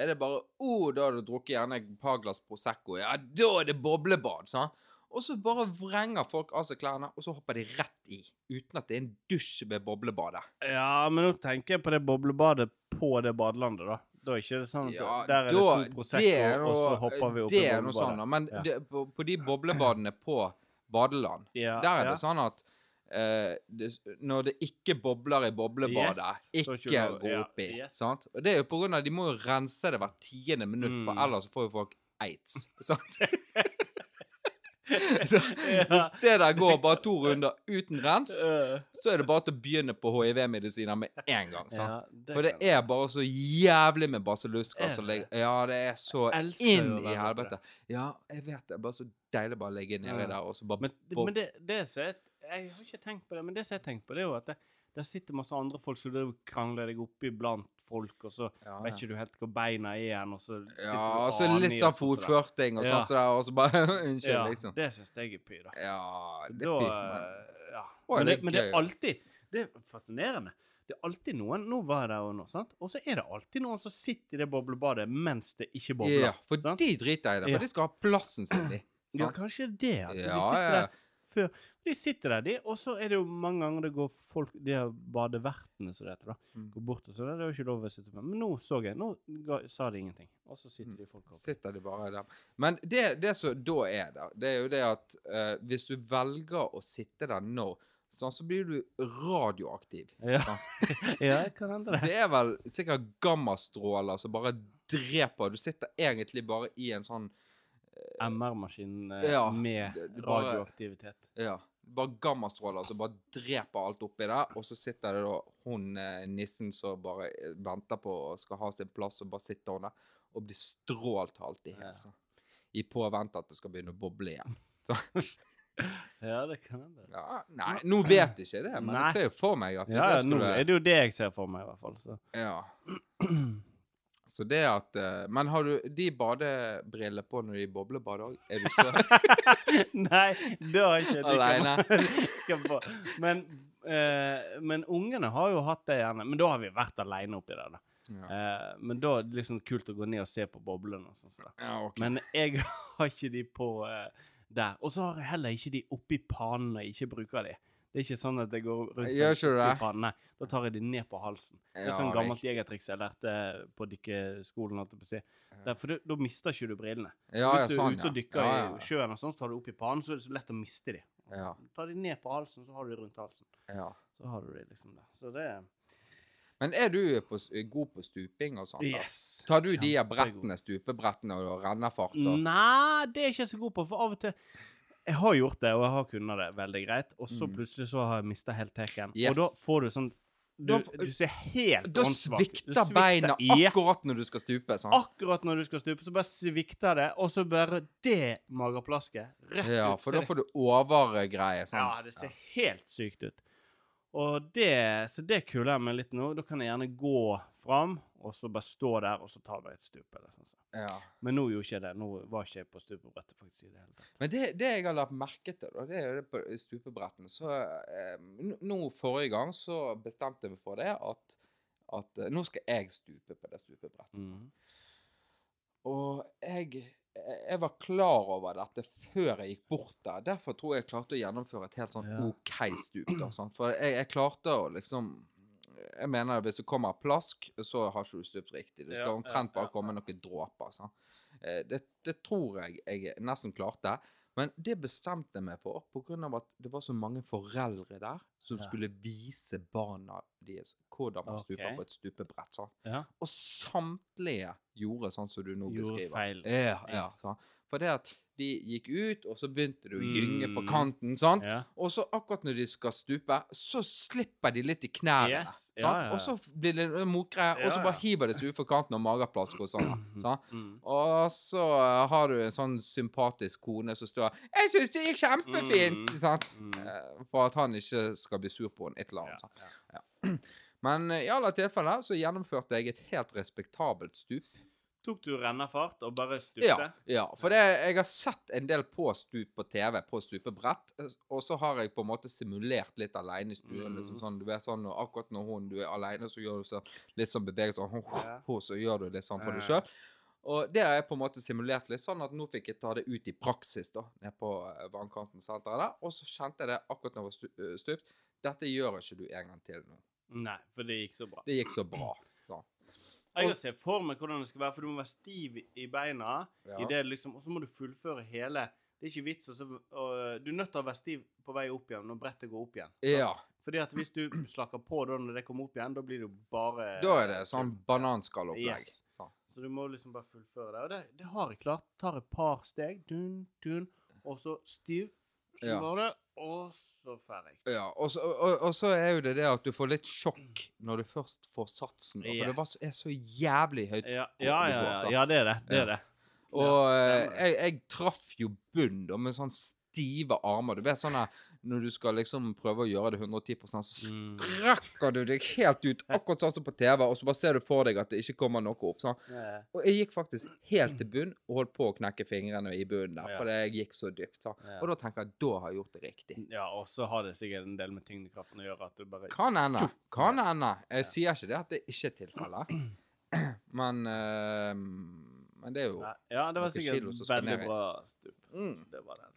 er det bare Å, oh, da har du drukket gjerne et par glass Prosecco. Ja, da er det boblebad, sant. Og så bare vrenger folk av seg klærne, og så hopper de rett i. Uten at det er en dusj ved boblebadet. Ja, men nå tenker jeg på det boblebadet på det badelandet, da. Da er ikke det sånn at Ja, der er det to Prosecco, og så hopper vi opp i boblebadet. Det er noe sånn, da. Men Ja. det, på, på de boblebadene på badeland, Ja, der er det sånn at eh, det, når det ikke bobler i boblebadet, Yes, ikke gå oppi. ja, yes. Sant? Og det er jo på grunn av De må jo rense det hvert tiende minutt, for Mm. ellers får jo folk aids. [LAUGHS] Sant? så Ja. hvis det der går bare to runder uten rens, så er det bare til å begynne på hiv-medisiner med en gang. Sant? ja, det For det er bare så jævlig med basillusker Er som ligger Ja, det er så inn i helvete. Ja, jeg vet det. Bare så deilig bare å ligge nedi der og så bare Men, men det, det så jeg, jeg har ikke tenkt på det, men det som jeg har tenkt på, det er jo at det, der sitter masse andre folk som krangler deg oppi blant folk, og så ja, vet ikke du helt hvor beina er igjen, og så sitter ja, du og så aner litt sånn fotførting og sånn så der, og så bare [LAUGHS] Unnskyld, Ja, liksom. det syns jeg er py, da. Ja, det er men eh, ja. Men det men det er alltid Det er fascinerende. Det er alltid noen Nå var jeg der og nå, sant? Og så er det alltid noen som sitter i det boblebadet mens det ikke bobler. Ja, for sant? de driter i det. For de skal ha plassen sin. Ja, kanskje det. At Ja, de sitter ja. der før De sitter der, de, og så er det jo mange ganger det går folk De her badevertene, som det heter, da. Mm. Går bort og så Det er jo ikke lov å sitte med. Men nå så jeg Nå ga, sa de ingenting. Og så sitter de folk oppe. Sitter de bare der. Men det, det som da er der, det er jo det at uh, hvis du velger å sitte der nå, sånn, så blir du radioaktiv. Ja, ja [LAUGHS] jeg kan hende det. Det er vel sikkert gammastråler som bare dreper. Du sitter egentlig bare i en sånn MR-maskin eh, Ja, med radioaktivitet. det bare- Ja. Bare gammastråler som bare dreper alt oppi der. Og så sitter det da hun eh, nissen som bare eh, venter på og skal ha sin plass, og bare sitter hun der og blir strålt halvt i hjel. Ja. I påvente at det skal begynne å boble igjen. [LAUGHS] Ja, det kan hende. Ja, nei, nå vet jeg ikke det, men Nei. jeg ser jo for meg at Ja, nå er det jo det jeg ser for meg, i hvert fall. Så. Ja. [CLEARS THROAT] Så det at eh, Men har du de badebriller på når de boblebader òg? Er du så [LAUGHS] Nei, det har jeg ikke. [LAUGHS] Det på. Men, uh, men ungene har jo hatt det gjerne. Men da har vi vært alene oppi der, da. ja. Uh, men da er det liksom kult å gå ned og se på boblene og sånn. så. ja, okay. Men jeg [LAUGHS] har ikke de på uh, der. Og så har jeg heller ikke de oppi panen når jeg ikke bruker de. Det er ikke sånn at jeg går rundt Gjør ikke det? pannen. Nei, da tar jeg de ned på halsen. Det er sånn gammelt jegertriks jeg lærte på dykkeskolen. For da- mister ikke du brillene. ja, Hvis du er sånn, ute og dykker i sjøen, og sånn, så tar du opp i pannen, så er det så lett å miste de. Ja. Ta de ned på halsen, så har du de rundt halsen. ja. Så har du de liksom der. Så det Men er du på, god på stuping og sånt? da? Yes! Tar du de brettene, stupebrettene og rennefart? og- Nei, det er jeg ikke så god på, for av og til Jeg har gjort det, og jeg har kunnet det veldig greit, og så Mm. plutselig så har jeg mista helt teken. Yes. Og da får du sånn Du, du ser helt åndssvak ut. Da svikter beina Yes. akkurat når du skal stupe. sant? Akkurat når du skal stupe, så bare svikter det, og så bare det mageplasket rett Ja, ut. for da får du overgreie. Sånn. Ja, det ser helt sykt ut. Og det, så det kuler jeg meg litt nå. Da kan jeg gjerne gå fram, og så bare stå der, og så ta meg et stup. eller sånn. Ja. Men nå gjorde ikke jeg det. Nå var ikke jeg på stupebrettet faktisk i det hele tatt. Men det, det jeg har lagt merke til, da, det er jo det på stupebrettene Så eh, nå forrige gang så bestemte jeg meg for det at, at eh, nå skal jeg stupe på det stupebrettet. Mm -hmm. Og jeg, jeg var klar over dette før jeg gikk bort der. Derfor tror jeg jeg klarte å gjennomføre et helt sånn. OK stup. da? For jeg, jeg klarte å liksom Jeg mener at hvis det kommer plask, så har ikke du stupt riktig. Det skal omtrent bare komme noen dråper. sant? Eh, Det, det tror jeg jeg nesten klarte. Men det bestemte jeg meg for pga. at det var så mange foreldre der som skulle vise barna deres hvordan man stuper Ok. på et stupebrett. Sånn. Ja. Og samtlige gjorde sånn som du nå Gjorde beskriver. feil. Ja, ja, Yes. For det at de gikk ut, og så begynte det å Mm. gynge på kanten. sant? ja. Og så akkurat når de skal stupe, så slipper de litt i knærne. Yes, ja, ja. Og så blir det mokre, og så bare hiver det seg utfor kanten og mageplask og sånn. [CLEARS THROAT] Mm. Og så eh, har du en sånn sympatisk kone som står 'Jeg syns det gikk kjempefint!' Mm. sant? Mm. Eh, For at han ikke skal bli sur på henne, et eller annet. sant? Ja. [CLEARS THROAT] Men eh, i alle tilfeller så gjennomførte jeg et helt respektabelt stup. Tok du rennafart og bare stupte? Ja, ja, for det, jeg har sett en del på stup på TV, på stupebrett, eh, og så har jeg på en måte simulert litt alene i stuen. Mm. Liksom sånn, du vet sånn, og Akkurat når hun, du er alene, så gjør du så, litt sånn bevegelse, [LAUGHS] og Ja. så gjør du litt sånn for deg sjøl. Og det har jeg på en måte simulert litt, sånn at nå fikk jeg ta det ut i praksis da, nede på eh, vannkanten-senteret der. Og så kjente jeg det akkurat når jeg var stu- stupt. Dette gjør ikke du en gang til nå. Nei, for det gikk så bra. Det gikk så bra. [CLEARS THROAT] Så. Jeg kan se for meg hvordan det skal være, for du må være stiv i- beina, Ja. i det liksom, og så må du fullføre hele Det er ikke vits å- Du er nødt til å være stiv på vei opp igjen når brettet går opp igjen. Ja. Fordi at hvis du [CLEARS THROAT] slakker på da når det kommer opp igjen, da blir det jo bare Da er det sånn bananskallopplegg. Yes. Sånn. Så du må liksom bare fullføre det. Og det, det har jeg klart. Tar et par steg, dun, dun, og så stiv. Var det, og så ferdig. Ja, og så, og, og så er jo det det at du får litt sjokk når du først får satsen. Yes. For det var, er så jævlig høyt. Ja, ja, ja, ja, ja det er det. Det er det. Og eh, jeg, jeg traff jo bunn da, med sånn stive armer. Du vet sånn når du skal liksom prøve å gjøre det 110 så Mm. strekker du deg helt ut, akkurat sånn som på TV, og så bare ser du for deg at det ikke kommer noe opp. sånn. Og jeg gikk faktisk helt til bunn og holdt på å knekke fingrene i bunnen der, for jeg gikk så dypt. sånn. Og da tenker jeg da har jeg gjort det riktig. ja, og så har det sikkert en del med tyngdekraften å gjøre. at du bare... Kan hende. Kan hende. Jeg sier ikke det at det ikke er tilfellet. [CLEARS THROAT] Men eh, Men det er jo Nei, Ja, det var sikkert veldig ned bra stup. mm. Det var det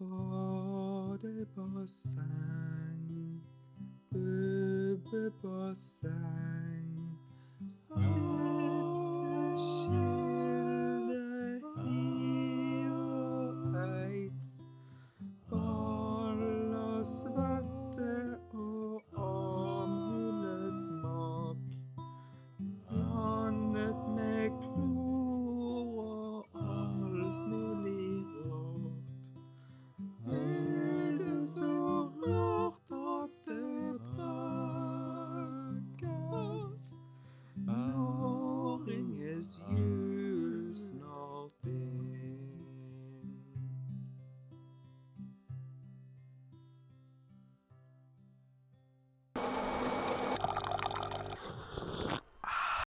Bade bassäng, bubbe bassäng, sand.